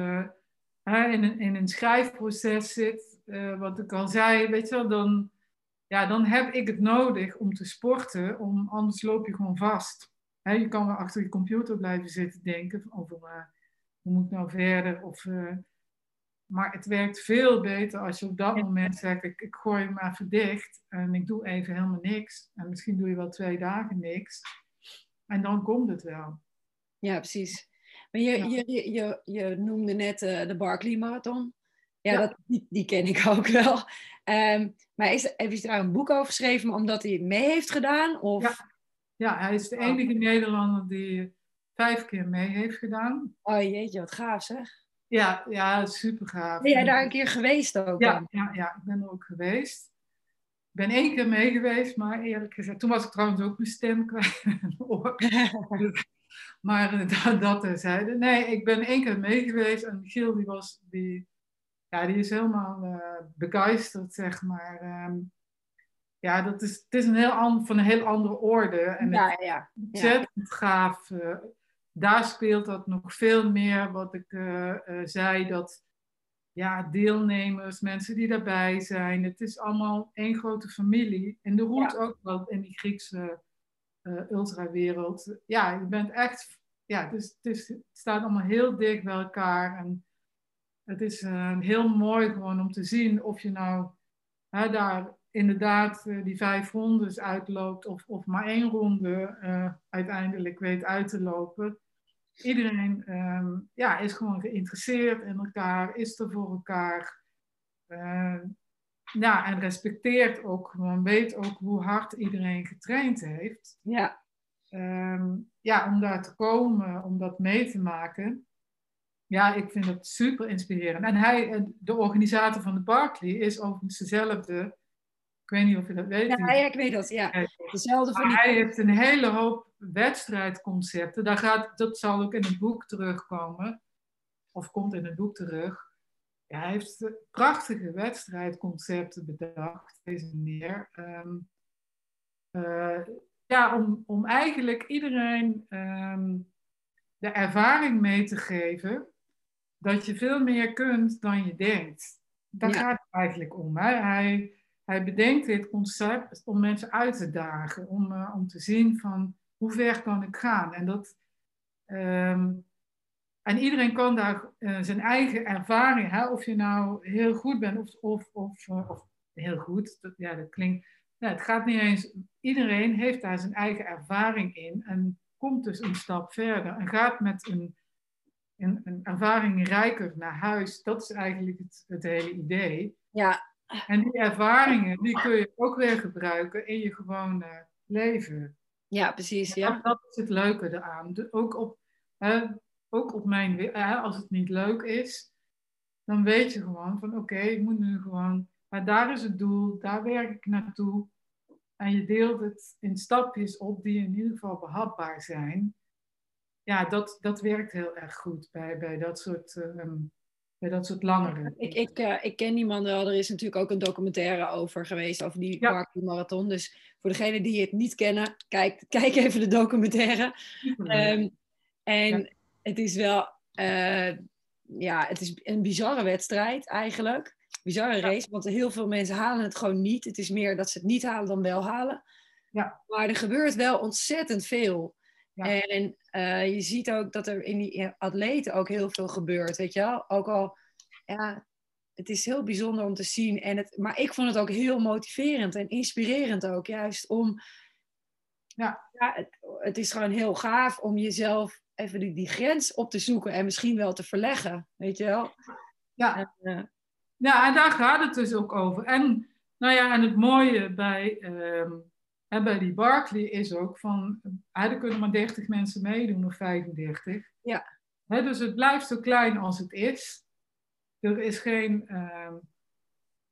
hè, in, een, in een schrijfproces zit, uh, wat ik al zei, weet je wel, dan, ja, dan heb ik het nodig om te sporten, om, anders loop je gewoon vast. Hè, je kan wel achter je computer blijven zitten denken over uh, hoe moet ik nou verder. Of, uh, maar het werkt veel beter als je op dat moment zegt, ik, ik gooi hem even dicht en ik doe even helemaal niks. En misschien doe je wel twee dagen niks. En dan komt het wel. Ja, precies. Maar je, je, je, je, noemde net uh, de Barclay Marathon. Ja, Dat, die, die, ken ik ook wel. Um, maar is, heb je daar een boek over geschreven omdat hij mee heeft gedaan? Of? Ja. ja, hij is de oh. enige Nederlander die vijf keer mee heeft gedaan. Oh jeetje, wat gaaf zeg. Ja, ja super gaaf. Ben jij daar een keer geweest ook? Ja, ja, ja, ik ben er ook geweest. Ik ben één keer mee geweest, maar eerlijk gezegd, toen was ik trouwens ook mijn stem kwijt. Maar dat, dat terzijde. Nee, ik ben één keer mee geweest en Giel die was, die, ja, die is helemaal uh, begeisterd, zeg maar. Um, ja, dat is, het is een heel ander, van een heel andere orde. En ja, ja. ontzettend gaaf. Uh, daar speelt dat nog veel meer, wat ik zei, dat ja, deelnemers, mensen die daarbij zijn. Het is allemaal één grote familie. En de route ook wel in die Griekse ultrawereld. Ja, je bent echt, ja, dus, dus het staat allemaal heel dicht bij elkaar. En het is uh, heel mooi gewoon om te zien of je nou hè, daar inderdaad die vijf rondes uitloopt of, of maar één ronde uiteindelijk weet uit te lopen. Iedereen ehm, ja, is gewoon geïnteresseerd in elkaar, is er voor elkaar. Ja, en respecteert ook gewoon, weet ook hoe hard iedereen getraind heeft. Ja. Ehm, ja, om daar te komen, om dat mee te maken. Ja, ik vind dat super inspirerend. En hij, eh, de organisator van de Barclay, is overigens dezelfde. Ik weet niet of je dat weet. Ja, ja ik weet dat, ja. Dezelfde van die... Hij heeft een hele hoop wedstrijdconcepten. Daar gaat, dat zal ook in het boek terugkomen. Of komt in het boek terug. Ja, hij heeft prachtige wedstrijdconcepten bedacht, deze meneer. Ehm, eh, ja, om, om eigenlijk iedereen ehm, de ervaring mee te geven dat je veel meer kunt dan je denkt. Daar gaat het eigenlijk om. Hè? Hij, hij bedenkt dit concept om mensen uit te dagen, om, uh, om te zien van hoe ver kan ik gaan. En, dat, ehm, en iedereen kan daar uh, zijn eigen ervaring, hè? of je nou heel goed bent of, of, of, uh, of heel goed, dat, ja, dat klinkt. Nou, het gaat niet eens. Iedereen heeft daar zijn eigen ervaring in en komt dus een stap verder en gaat met een een, een ervaring rijker naar huis. Dat is eigenlijk het, het hele idee. Ja. En die ervaringen, die kun je ook weer gebruiken in je gewone leven. Ja, precies. Ja. Dat, dat, is het leuke eraan. ook op, hè, ook op mijn, hè, als het niet leuk is, dan weet je gewoon van oké, ik moet nu gewoon, maar daar is het doel, daar werk ik naartoe. En je deelt het in stapjes op die in ieder geval behapbaar zijn ja, dat, dat werkt heel erg goed bij, bij, dat, soort, uh, bij dat soort langere. Ik, ik, uh, ik ken die man wel. Er is natuurlijk ook een documentaire over geweest, over die ja. Marathon. Dus voor degenen die het niet kennen, kijk, kijk even de documentaire. Um, en ja. Het is wel, uh, ja, het is een bizarre wedstrijd eigenlijk. Bizarre race, want heel veel mensen halen het gewoon niet. Het is meer dat ze het niet halen dan wel halen. Ja. Maar er gebeurt wel ontzettend veel. En uh, je ziet ook dat er in die atleten ook heel veel gebeurt, weet je wel. Ook al, ja, het is heel bijzonder om te zien. En het, maar ik vond het ook heel motiverend en inspirerend ook, juist om... Ja, ja het, het is gewoon heel gaaf om jezelf even die, die grens op te zoeken en misschien wel te verleggen, weet je wel. Ja. En, uh, ja, en daar gaat het dus ook over. En, nou ja, en het mooie bij... En bij die Barclay is ook van, er kunnen maar 30 mensen meedoen of 35. Ja. He, dus het blijft zo klein als het is. Er is geen, uh,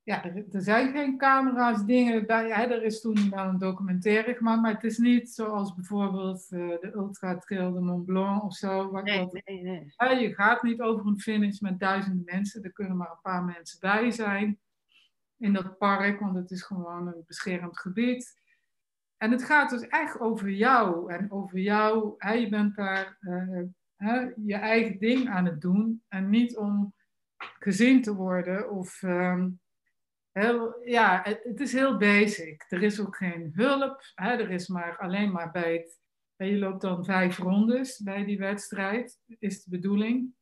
ja, er, er, zijn geen camera's, dingen bij. He, er is toen wel een documentaire gemaakt, maar het is niet zoals bijvoorbeeld uh, de Ultra Trail de Mont Blanc of zo. Waar nee, dat, nee, nee. Je gaat niet over een finish met duizenden mensen, er kunnen maar een paar mensen bij zijn in dat park, want het is gewoon een beschermd gebied. En het gaat dus echt over jou en over jou. Hè, je bent daar uh, hè, je eigen ding aan het doen en niet om gezien te worden of um, ja, het, is heel basic. Er is ook geen hulp. Hè, er is maar alleen maar bij het. Je loopt dan vijf rondes bij die wedstrijd, is de bedoeling.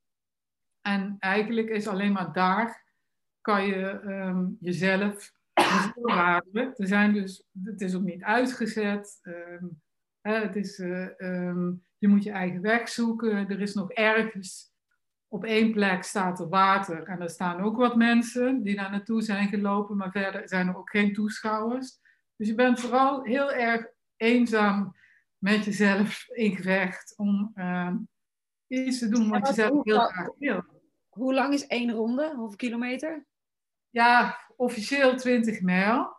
En eigenlijk is alleen maar daar kan je um, jezelf er zijn dus, het is ook niet uitgezet. Um, hè, het is, uh, um, je moet je eigen weg zoeken. Er is nog ergens, op één plek staat er water. En er staan ook wat mensen die daar naartoe zijn gelopen. Maar verder zijn er ook geen toeschouwers. Dus je bent vooral heel erg eenzaam met jezelf in gevecht. Om um, iets te doen wat je zelf heel graag wil. Hoe lang is één ronde? Hoeveel kilometer? Ja, officieel 20 mijl.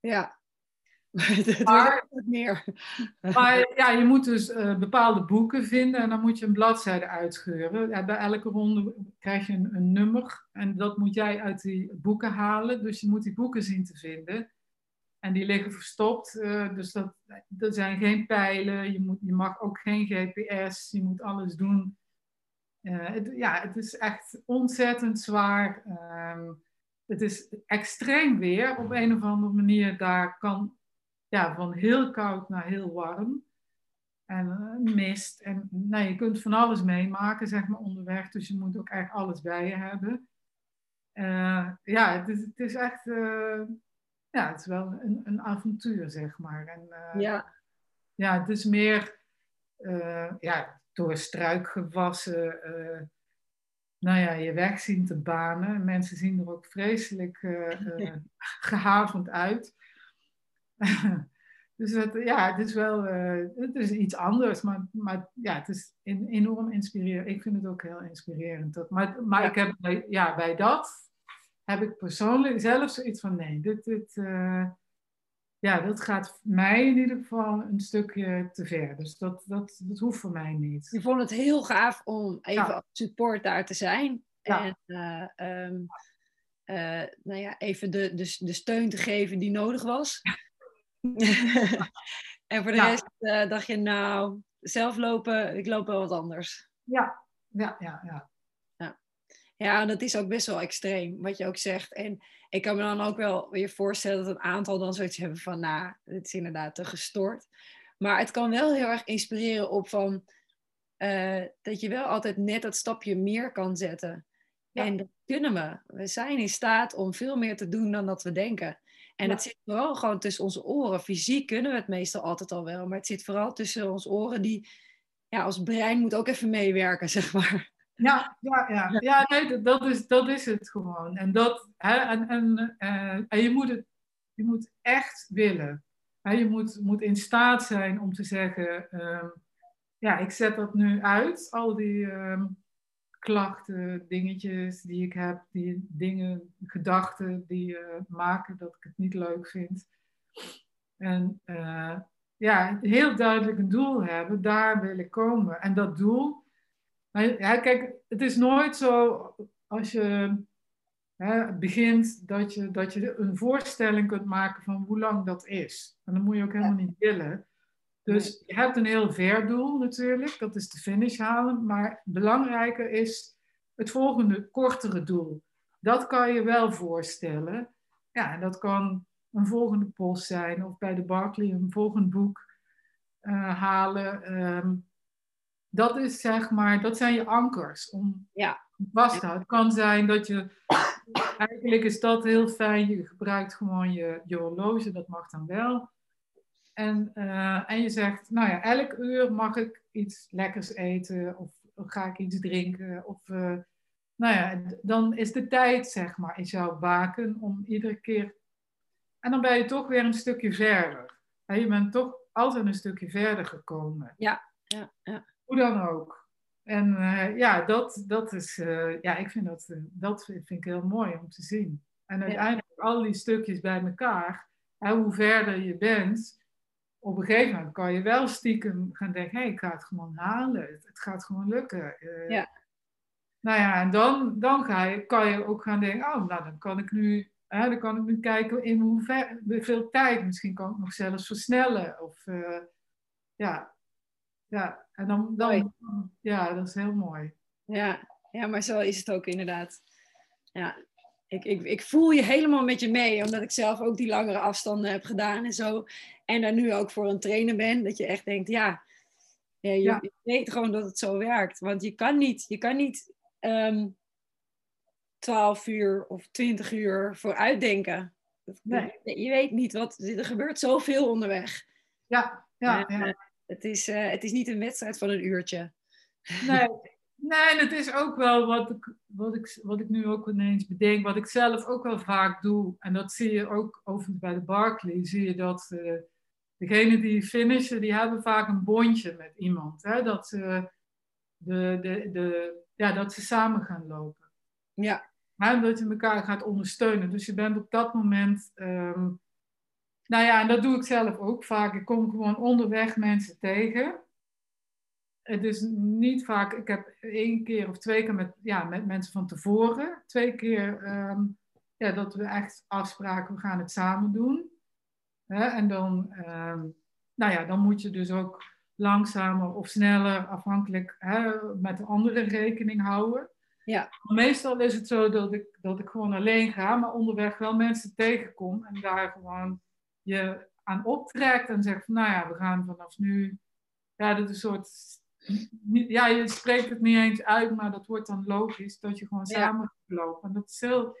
Ja. Maar, meer. maar ja, je moet dus uh, bepaalde boeken vinden en dan moet je een bladzijde uitscheuren. Ja, bij elke ronde krijg je een, een, nummer en dat moet jij uit die boeken halen. Dus je moet die boeken zien te vinden. En die liggen verstopt, uh, dus dat, er zijn geen pijlen, je, moet, je mag ook geen GPS, je moet alles doen. Uh, het, ja, het is echt ontzettend zwaar. Um, het is extreem weer op een of andere manier. Daar kan ja, van heel koud naar heel warm. En uh, mist. En nee, je kunt van alles meemaken, zeg maar, onderweg. Dus je moet ook echt alles bij je hebben. Uh, ja, het is, het is echt... Uh, ja, het is wel een, een avontuur, zeg maar. En, eh, ja. Ja, het is meer ja, door struikgewassen, nou ja, je weg zien te banen. Mensen zien er ook vreselijk gehavend uit. dus het, ja, het is wel het is iets anders, maar, maar ja, het is enorm inspirerend. Ik vind het ook heel inspirerend. Dat, maar maar ik heb bij, ja, bij dat heb ik persoonlijk zelf zoiets van nee, dit, dit, uh, ja, dat gaat mij in ieder geval een stukje te ver. Dus dat, dat, dat hoeft voor mij niet. Je vond het heel gaaf om even ja. als support daar te zijn. En uh, um, uh, nou ja, even de, de, de steun te geven die nodig was. en voor de rest dacht je, nou, zelf lopen, ik loop wel wat anders. Ja, ja, ja, ja. Ja, dat is ook best wel extreem, wat je ook zegt. En ik kan me dan ook wel weer voorstellen dat een aantal dan zoiets hebben van, nou, het is inderdaad te gestoord. Maar het kan wel heel erg inspireren op van, uh, dat je wel altijd net dat stapje meer kan zetten. Ja. En dat kunnen we. We zijn in staat om veel meer te doen dan dat we denken. En ja. het zit vooral gewoon tussen onze oren. Fysiek kunnen we het meestal altijd al wel, maar het zit vooral tussen onze oren die, ja, ons brein moet ook even meewerken, zeg maar. Ja, ja, ja. ja nee, dat, is, dat is het gewoon. En, dat, hè, en, en, uh, en je, moet het, je moet echt willen. Hè, je moet, moet in staat zijn om te zeggen, um, ja, ik zet dat nu uit, al die um, klachten, dingetjes die ik heb, die dingen, gedachten die uh, maken dat ik het niet leuk vind. En uh, ja, heel duidelijk een doel hebben, daar wil ik komen. En dat doel, ja, kijk, het is nooit zo als je hè, begint dat je, dat je een voorstelling kunt maken van hoe lang dat is. En dat moet je ook helemaal niet willen. Dus je hebt een heel ver doel natuurlijk, dat is de finish halen. Maar belangrijker is het volgende, kortere doel. Dat kan je wel voorstellen. Ja, en dat kan een volgende post zijn of bij de Barclay een volgend boek uh, halen. Um, dat is zeg maar, dat zijn je ankers om ja. vast te houden. Het kan zijn dat je, eigenlijk is dat heel fijn, je gebruikt gewoon je, je horloge, dat mag dan wel. En, uh, en je zegt, nou ja, elk uur mag ik iets lekkers eten of, ga ik iets drinken. Of, uh, nou ja, dan is de tijd, zeg maar, in jouw baken om iedere keer... En dan ben je toch weer een stukje verder. En je bent toch altijd een stukje verder gekomen. Ja, ja, ja. Hoe dan ook. En uh, ja, dat, dat is, uh, ja, ik vind dat, uh, dat vind ik heel mooi om te zien. En uiteindelijk al die stukjes bij elkaar, en hoe verder je bent, op een gegeven moment kan je wel stiekem gaan denken, hé, hey, ik ga het gewoon halen. Het, het gaat gewoon lukken. ja. Nou ja, en dan, dan ga je, kan je ook gaan denken, oh, nou dan kan ik nu, hè, dan kan ik nu kijken in hoeveel tijd, misschien kan ik nog zelfs versnellen. Of ja, ja, en dan, dan ja, dat is heel mooi. Ja, ja, maar zo is het ook inderdaad. Ja, ik, ik, ik voel je helemaal met je mee, omdat ik zelf ook die langere afstanden heb gedaan en zo. En daar nu ook voor een trainer ben, dat je echt denkt, ja, ja, je, ja. weet gewoon dat het zo werkt. Want je kan niet, je kan niet um, 12 uur of 20 uur vooruitdenken. Nee. Je weet niet wat, er gebeurt zoveel onderweg. Ja, ja, ja. Het is, uh, het is niet een wedstrijd van een uurtje. Nee, nee en het is ook wel wat ik, wat, ik, wat ik nu ook ineens bedenk, wat ik zelf ook wel vaak doe. En dat zie je ook overigens bij de Barclay, zie je dat uh, degenen die finishen, die hebben vaak een bondje met iemand. Hè? Dat, ze, de, de, de, ja, dat ze samen gaan lopen. Ja. En dat je elkaar gaat ondersteunen. Dus je bent op dat moment... Um, nou ja, en dat doe ik zelf ook vaak. Ik kom gewoon onderweg mensen tegen. Het is niet vaak, ik heb één keer of twee keer met, ja, met mensen van tevoren. Twee keer um, ja, dat we echt afspraken, we gaan het samen doen. Hè? En dan, um, nou ja, dan moet je dus ook langzamer of sneller, afhankelijk hè, met de anderen rekening houden. Ja. Meestal is het zo dat ik, dat ik gewoon alleen ga, maar onderweg wel mensen tegenkom en daar gewoon je aan optrekt en zegt van, nou ja, we gaan vanaf nu, ja, dat is een soort, ja, je spreekt het niet eens uit, maar dat wordt dan logisch dat je gewoon samen gaat lopen. En dat is heel,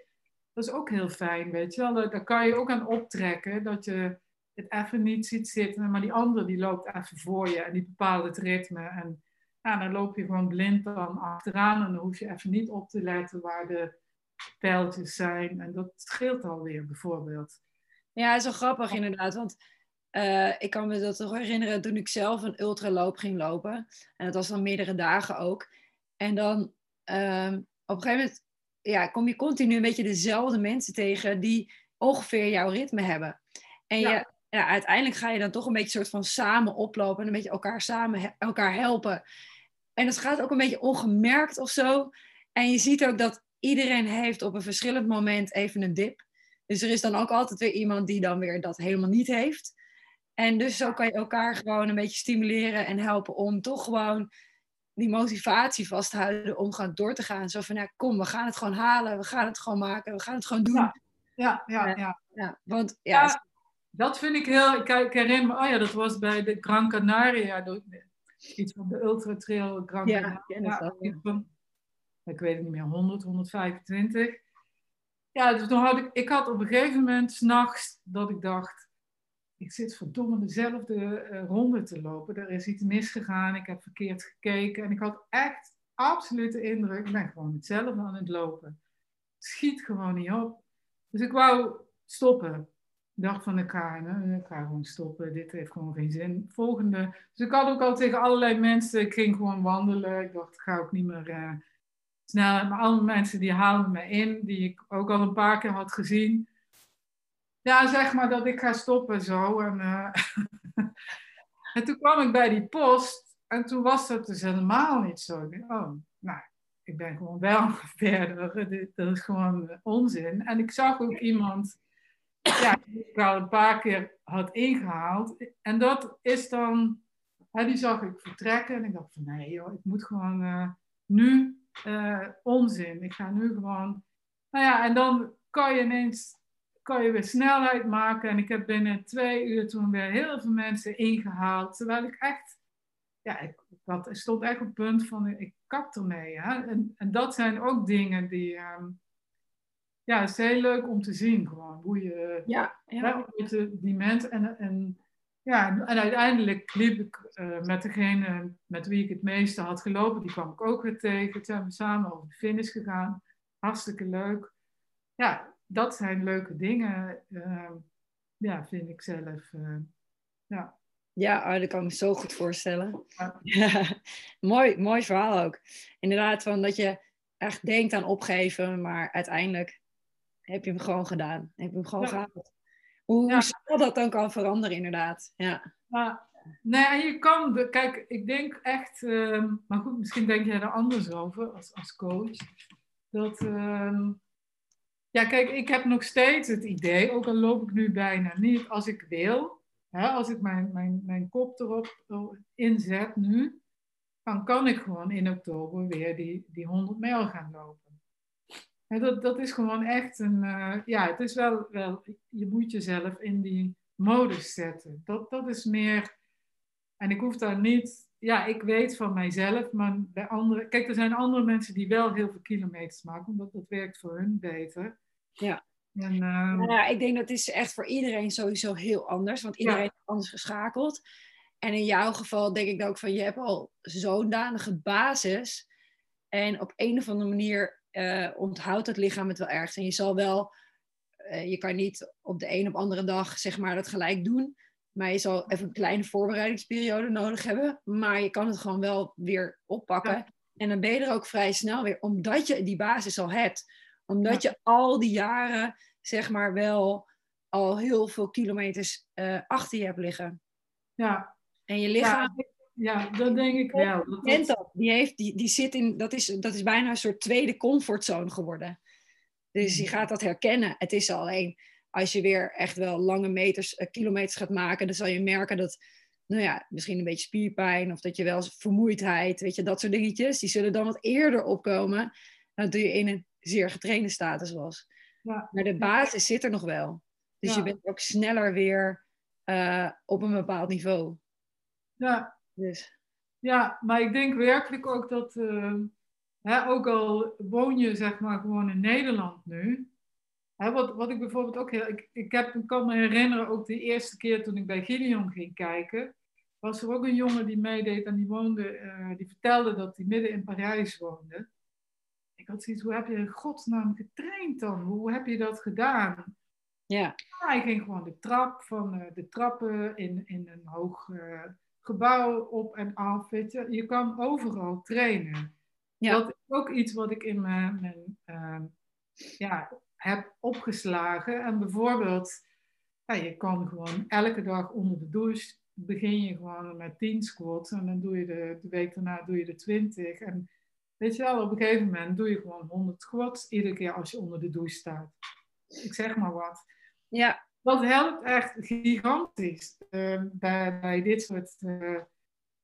Dat is ook heel fijn, weet je wel. Daar kan je ook aan optrekken, dat je het even niet ziet zitten, maar die andere die loopt even voor je en die bepaalt het ritme. En ja, dan loop je gewoon blind dan achteraan en dan hoef je even niet op te letten waar de pijltjes zijn. En dat scheelt alweer bijvoorbeeld. Ja, is wel grappig inderdaad, want uh, ik kan me dat toch herinneren toen ik zelf een ultraloop ging lopen. En dat was dan meerdere dagen ook. En dan um, op een gegeven moment ja, kom je continu een beetje dezelfde mensen tegen die ongeveer jouw ritme hebben. En ja. Je, ja, uiteindelijk ga je dan toch een beetje soort van samen oplopen en een beetje elkaar samen elkaar helpen. En dat gaat ook een beetje ongemerkt of zo. En je ziet ook dat iedereen heeft op een verschillend moment even een dip. Dus er is dan ook altijd weer iemand die dan weer dat helemaal niet heeft. En dus zo kan je elkaar gewoon een beetje stimuleren en helpen om toch gewoon die motivatie vast te houden om gewoon door te gaan. Zo van, ja, kom, we gaan het gewoon halen, we gaan het gewoon maken, we gaan het gewoon doen. Ja, ja, ja. ja. ja want, ja, dat vind ik heel... Ik, herinner me, oh ja, dat was bij de Gran Canaria, iets van de Ultra Trail Gran Canaria. Ja, van, ik weet het niet meer, 100, 125. Ja, dus toen had ik, ik had op een gegeven moment s'nachts dat ik dacht, ik zit verdomme dezelfde uh, ronde te lopen. Er is iets misgegaan, ik heb verkeerd gekeken. En ik had echt absoluut de indruk, ik ben gewoon hetzelfde aan het lopen. Schiet gewoon niet op. Dus ik wou stoppen. Ik dacht van, ik ga, ik ga gewoon stoppen, dit heeft gewoon geen zin. Volgende. Dus ik had ook al tegen allerlei mensen, ik ging gewoon wandelen. Ik dacht, ik ga ook niet meer uh, snel. Maar alle mensen die haalden me in, die ik ook al een paar keer had gezien. Ja, zeg maar dat ik ga stoppen zo. En, uh, en toen kwam ik bij die post en toen was dat dus helemaal niet zo. oh, nou, ik ben gewoon wel verder. Dat is gewoon onzin. En ik zag ook iemand ja, die ik al een paar keer had ingehaald. En dat is dan, hè, die zag ik vertrekken. En ik dacht van nee joh, ik moet gewoon uh, nu uh, onzin. Ik ga nu gewoon. Nou ja, en dan kan je ineens kan je weer snelheid maken. En ik heb binnen twee uur toen weer heel veel mensen ingehaald. Terwijl ik echt, ja, ik, dat, stond echt op het punt van, ik kap ermee. Hè? En, en dat zijn ook dingen die, um, ja, het is heel leuk om te zien gewoon. Hoe je, ja, ja. die mensen, en, en, ja, en uiteindelijk liep ik uh, met degene met wie ik het meeste had gelopen, die kwam ik ook weer tegen. Toen zijn we samen over de finish gegaan. Hartstikke leuk. Ja, dat zijn leuke dingen, uh, ja, vind ik zelf. Uh, ja. Ja, oh, dat kan ik me zo goed voorstellen. Ja. mooi, mooi verhaal ook. Inderdaad, van dat je echt denkt aan opgeven, maar uiteindelijk heb je hem gewoon gedaan. Heb je hem gewoon ja. gehaald. Hoe, ja. snel dat dan kan veranderen, inderdaad. Ja. ja. Nee, je kan, kijk, ik denk echt, uh, maar goed, misschien denk jij er anders over als, als coach. Dat, uh, ja, kijk, ik heb nog steeds het idee, ook al loop ik nu bijna niet, als ik wil, hè, als ik mijn, mijn, mijn kop erop inzet nu, dan kan ik gewoon in oktober weer die, die 100 mijl gaan lopen. En dat, dat is gewoon echt een, uh, ja, het is wel, wel, je moet jezelf in die modus zetten. Dat, dat is meer, en ik hoef daar niet, ja, ik weet van mijzelf, maar bij anderen, kijk, er zijn andere mensen die wel heel veel kilometers maken, omdat dat werkt voor hun beter. Ja. En, uh... ja, ik denk dat is echt voor iedereen sowieso heel anders, want iedereen is anders geschakeld. En in jouw geval denk ik ook van je hebt al zo'n danige basis. En op een of andere manier uh, onthoudt het lichaam het wel ergens. En je zal wel, uh, je kan niet op de een op andere dag zeg maar dat gelijk doen. Maar je zal even een kleine voorbereidingsperiode nodig hebben. Maar je kan het gewoon wel weer oppakken. En dan ben je er ook vrij snel weer, omdat je die basis al hebt omdat je al die jaren, zeg maar, wel al heel veel kilometers uh, achter je hebt liggen. Ja. En je lichaam. Ja, ja dat denk ik wel. Dat, dat... dat. Die, heeft, die, die zit in, dat is, dat is bijna een soort tweede comfortzone geworden. Dus je mm. gaat dat herkennen. Het is alleen, als je weer echt wel lange meters, uh, kilometers gaat maken, dan zal je merken dat, nou ja, misschien een beetje spierpijn of dat je wel vermoeidheid, weet je, dat soort dingetjes, die zullen dan wat eerder opkomen. Dan doe je in een zeer getrainde status was. Ja. Maar de basis zit er nog wel. Dus je bent ook sneller weer uh, op een bepaald niveau. Ja. Dus. Ja, maar ik denk werkelijk ook dat, uh, hè, ook al woon je zeg maar gewoon in Nederland nu, wat, wat ik bijvoorbeeld ook heel... Ik, ik, heb, ik kan me herinneren, ook de eerste keer toen ik bij Gideon ging kijken, was er ook een jongen die meedeed en die woonde, eh, die vertelde dat hij midden in Parijs woonde. Ik had zoiets, hoe heb je in godsnaam getraind dan? Hoe heb je dat gedaan? Ja. Hij ging gewoon de trap van uh, de trappen in, in een hoog uh, gebouw op en af. Weet je. je kan overal trainen. Ja. Dat is ook iets wat ik in mijn, mijn ja, heb opgeslagen. En bijvoorbeeld, ja, je kan gewoon elke dag onder de douche begin je gewoon met 10 squats en dan doe je de, de week daarna doe je de 20. En weet je wel, op een gegeven moment doe je gewoon 100 squats iedere keer als je onder de douche staat. Ik zeg maar wat. Ja. Dat helpt echt gigantisch uh, bij, bij dit soort uh,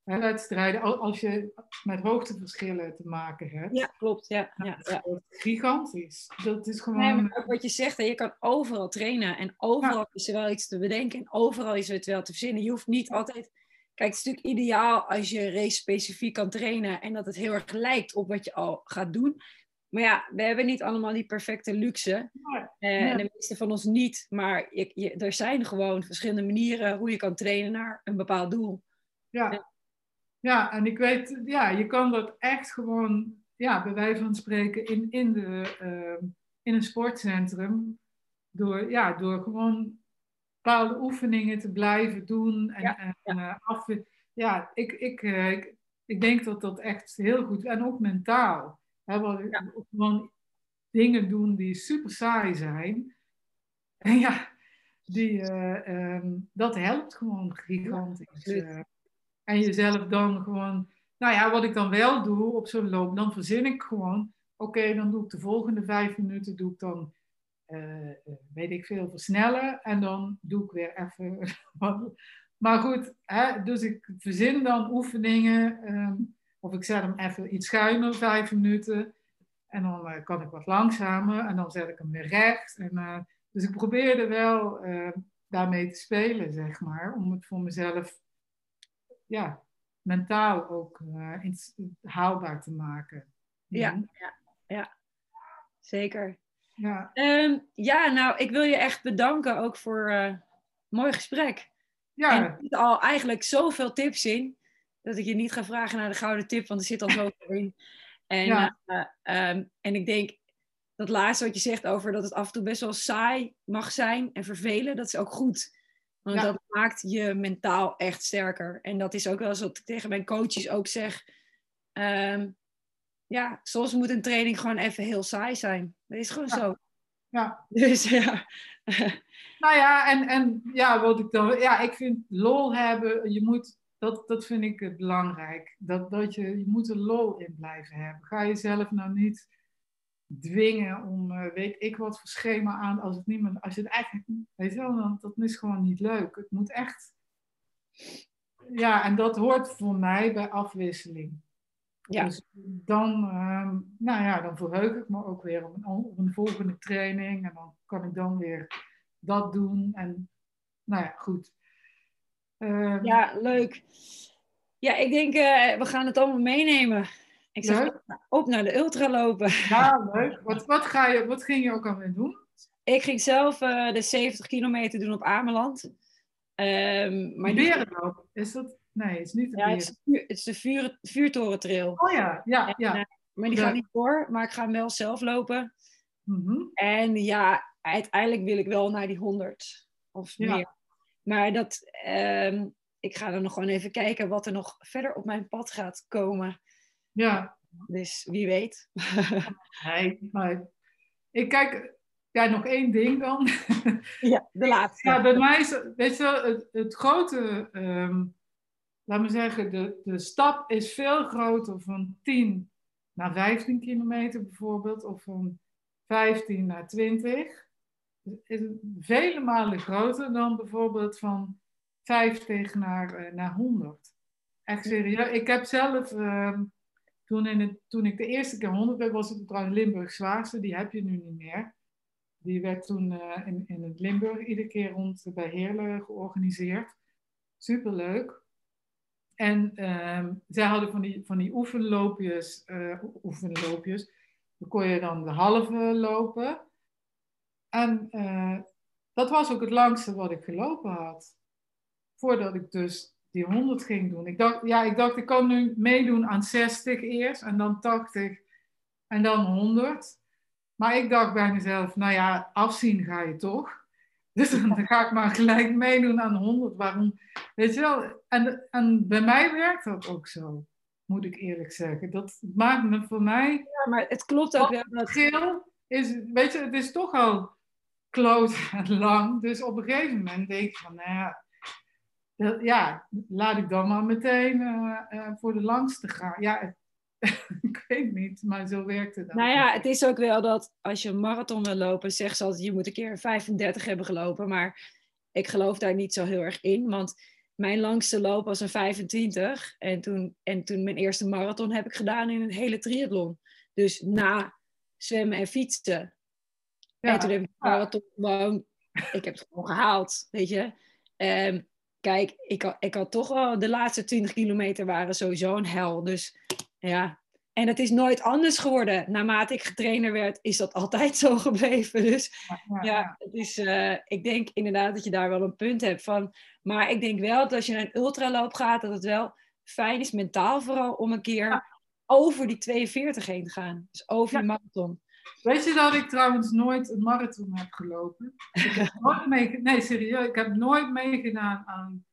wedstrijden. Als je met hoogteverschillen te maken hebt. Ja, klopt. Ja, ja, ja. Gigantisch. Dat is gewoon... Nee, maar ook wat je zegt, je kan overal trainen. En overal ja. is er wel iets te bedenken. En overal is er het wel te verzinnen. Je hoeft niet altijd... Kijk, het is natuurlijk ideaal als je race specifiek kan trainen. En dat het heel erg lijkt op wat je al gaat doen. Maar ja, we hebben niet allemaal die perfecte luxe. Ja. Ja. En de meeste van ons niet. Maar je, je, er zijn gewoon verschillende manieren hoe je kan trainen naar een bepaald doel. Ja. Ja, en ik weet, ja, je kan dat echt gewoon, ja, bij wijze van spreken, in, in, de, uh, in een sportcentrum. Door, ja, door gewoon bepaalde oefeningen te blijven doen. En, Ja, en uh, af, ja ik, ik, uh, ik, ik denk dat dat echt heel goed En ook mentaal. Hè, wat, Ja. Gewoon dingen doen die super saai zijn. En ja, die, uh, um, dat helpt gewoon gigantisch. absoluut. En jezelf dan gewoon, nou ja, wat ik dan wel doe op zo'n loop, dan verzin ik gewoon, oké, dan doe ik de volgende vijf minuten, doe ik dan, uh, weet ik veel, versnellen. En dan doe ik weer even. Maar goed, hè, dus ik verzin dan oefeningen, um, of ik zet hem even iets schuiner, vijf minuten. En dan uh, kan ik wat langzamer en dan zet ik hem weer recht. En, dus ik probeerde wel daarmee te spelen, zeg maar, om het voor mezelf ja, mentaal ook uh, iets haalbaar te maken. Ja, ja, ja. zeker. Ja. Um, ja, nou, ik wil je echt bedanken ook voor uh, een mooi gesprek. Ja. En er zitten al eigenlijk zoveel tips in, dat ik je niet ga vragen naar de gouden tip, want er zit al zoveel in. En, Ja. uh, um, en ik denk dat laatste wat je zegt over dat het af en toe best wel saai mag zijn en vervelen, dat is ook goed. Want Ja. dat maakt je mentaal echt sterker. En dat is ook wel eens wat ik tegen mijn coaches ook zeg. Um, ja, soms moet een training gewoon even heel saai zijn. Dat is gewoon Ja. zo. ja. Dus ja. Nou ja, en, en ja, wat ik dan, ja, ik vind lol hebben, je moet, dat, dat vind ik belangrijk. Dat, dat je, je moet er lol in blijven hebben. Ga jezelf nou niet dwingen om, uh, weet ik wat voor schema aan, als het niet meer, als je het eigenlijk, weet je wel, dan, dat is gewoon niet leuk. Het moet echt, ja, en dat hoort voor mij bij afwisseling. Ja. Dus dan, um, nou ja, dan verheug ik me ook weer op een, op een volgende training. En dan kan ik dan weer dat doen. En nou ja, goed. Um, ja, leuk. Ja, ik denk, uh, we gaan het allemaal meenemen. Ik zeg leuk. op naar de ultra lopen. Ja, leuk. Wat, wat, ga je, wat ging je ook alweer doen? Ik ging zelf uh, de 70 kilometer doen op Ameland. Um, maar Berenloop, is dat... Nee, het is niet de ja, het is, het is de vuur, vuurtorentrail. Oh ja, ja, ja. En, uh, maar die ja. gaat niet door, maar ik ga hem wel zelf lopen. Mm -hmm. En ja, uiteindelijk wil ik wel naar die 100 of ja. meer. Maar dat, um, ik ga dan nog gewoon even kijken wat er nog verder op mijn pad gaat komen. Ja. Dus wie weet. nee, maar ik kijk, ja, nog één ding dan. ja, de laatste. Ja, bij mij is, weet je het, het grote, um, laat me zeggen, de, de stap is veel groter van 10 naar 15 kilometer bijvoorbeeld, of van 15 naar 20. Is vele malen groter dan bijvoorbeeld van 50 naar, uh, naar 100. Echt serieus. Ik heb zelf, uh, toen, toen ik de eerste keer 100 werd, was het trouwens Limburg zwaarste, die heb je nu niet meer. Die werd toen uh, in, in het Limburg iedere keer rond bij Heerlen georganiseerd. Superleuk. En uh, zij hadden van die, van die oefenloopjes, uh, oefenloopjes. Dan kon je dan de halve lopen. en eh, dat was ook het langste wat ik gelopen had. Voordat ik dus die 100 ging doen. Ik dacht, ja, ik dacht, ik kan nu meedoen aan 60 eerst en dan 80 en dan 100. Maar ik dacht bij mezelf, nou ja, afzien ga je toch. Dus dan ga ik maar gelijk meedoen aan 100. Waarom? Weet je wel? En, en bij mij werkt dat ook zo, moet ik eerlijk zeggen. Dat maakt me voor mij. Ja, maar het klopt ook wel. Het geel is, weet je, het is toch al kloot en lang. Dus op een gegeven moment denk ik van, nou ja, ja laat ik dan maar meteen uh, uh, voor de langste gaan. Ja, ik weet niet, maar zo werkt het. Nou ja, het is ook wel dat als je een marathon wil lopen, zegt ze altijd, je moet een keer 35 hebben gelopen. Maar ik geloof daar niet zo heel erg in, want mijn langste loop was een 25. En toen, en toen mijn eerste marathon heb ik gedaan in een hele triathlon. Dus na zwemmen en fietsen. Ja, en toen heb ik de marathon gewoon, ik heb het gewoon gehaald, weet je. Um, kijk, ik had, ik had toch wel, de laatste 20 kilometer waren sowieso een hel. Dus ja, en het is nooit anders geworden. Naarmate ik getrainer werd, is dat altijd zo gebleven. Dus ja, het is, uh, ik denk inderdaad dat je daar wel een punt hebt van. Maar ik denk wel dat als je naar een ultraloop gaat, dat het wel fijn is, mentaal vooral, om een keer over die 42 heen te gaan. Dus over de marathon. Weet je dat ik trouwens nooit een marathon heb gelopen? Ik heb nooit mee, nee, serieus, ik heb nooit meegedaan aan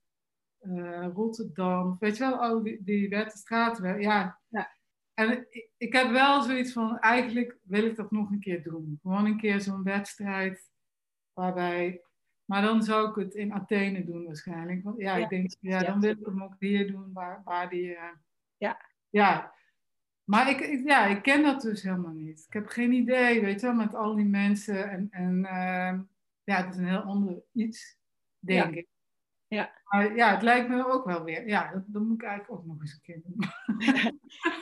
uh, Rotterdam. Weet je wel, oh, die, die Wetterstraat. Ja. ja. En ik, ik, heb wel zoiets van, eigenlijk wil ik dat nog een keer doen. Gewoon een keer zo'n wedstrijd waarbij... Maar dan zou ik het in Athene doen waarschijnlijk. Want ja, ik denk, ja, dan wil ik hem ook hier doen waar, waar die... Uh, ja. Ja, maar ik, ja, ik ken dat dus helemaal niet. Ik heb geen idee, weet je wel, met al die mensen. En, en uh, ja, het is een heel ander iets, denk ik. Ja. Maar ja, het lijkt me ook wel weer. Ja, dat, dat moet ik eigenlijk ook nog eens een keer doen.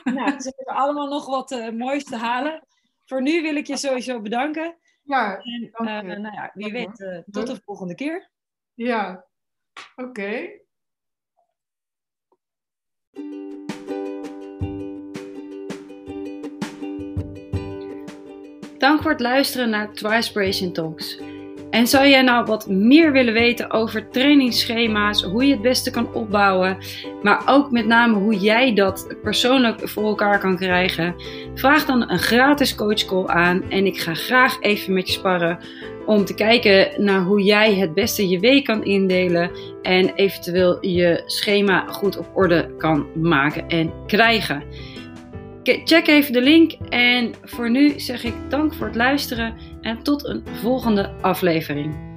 nou, ze hebben allemaal nog wat uh, moois te halen. Voor nu wil ik je sowieso bedanken. Ja, en, uh, nou ja, wie weet, uh, tot de volgende keer. Ja, oké. Okay. Dank voor het luisteren naar Twispiration Talks. En zou jij nou wat meer willen weten over trainingsschema's, hoe je het beste kan opbouwen, maar ook met name hoe jij dat persoonlijk voor elkaar kan krijgen? Vraag dan een gratis coachcall aan en ik ga graag even met je sparren om te kijken naar hoe jij het beste je week kan indelen en eventueel je schema goed op orde kan maken en krijgen. Check even de link en voor nu zeg ik dank voor het luisteren en tot een volgende aflevering.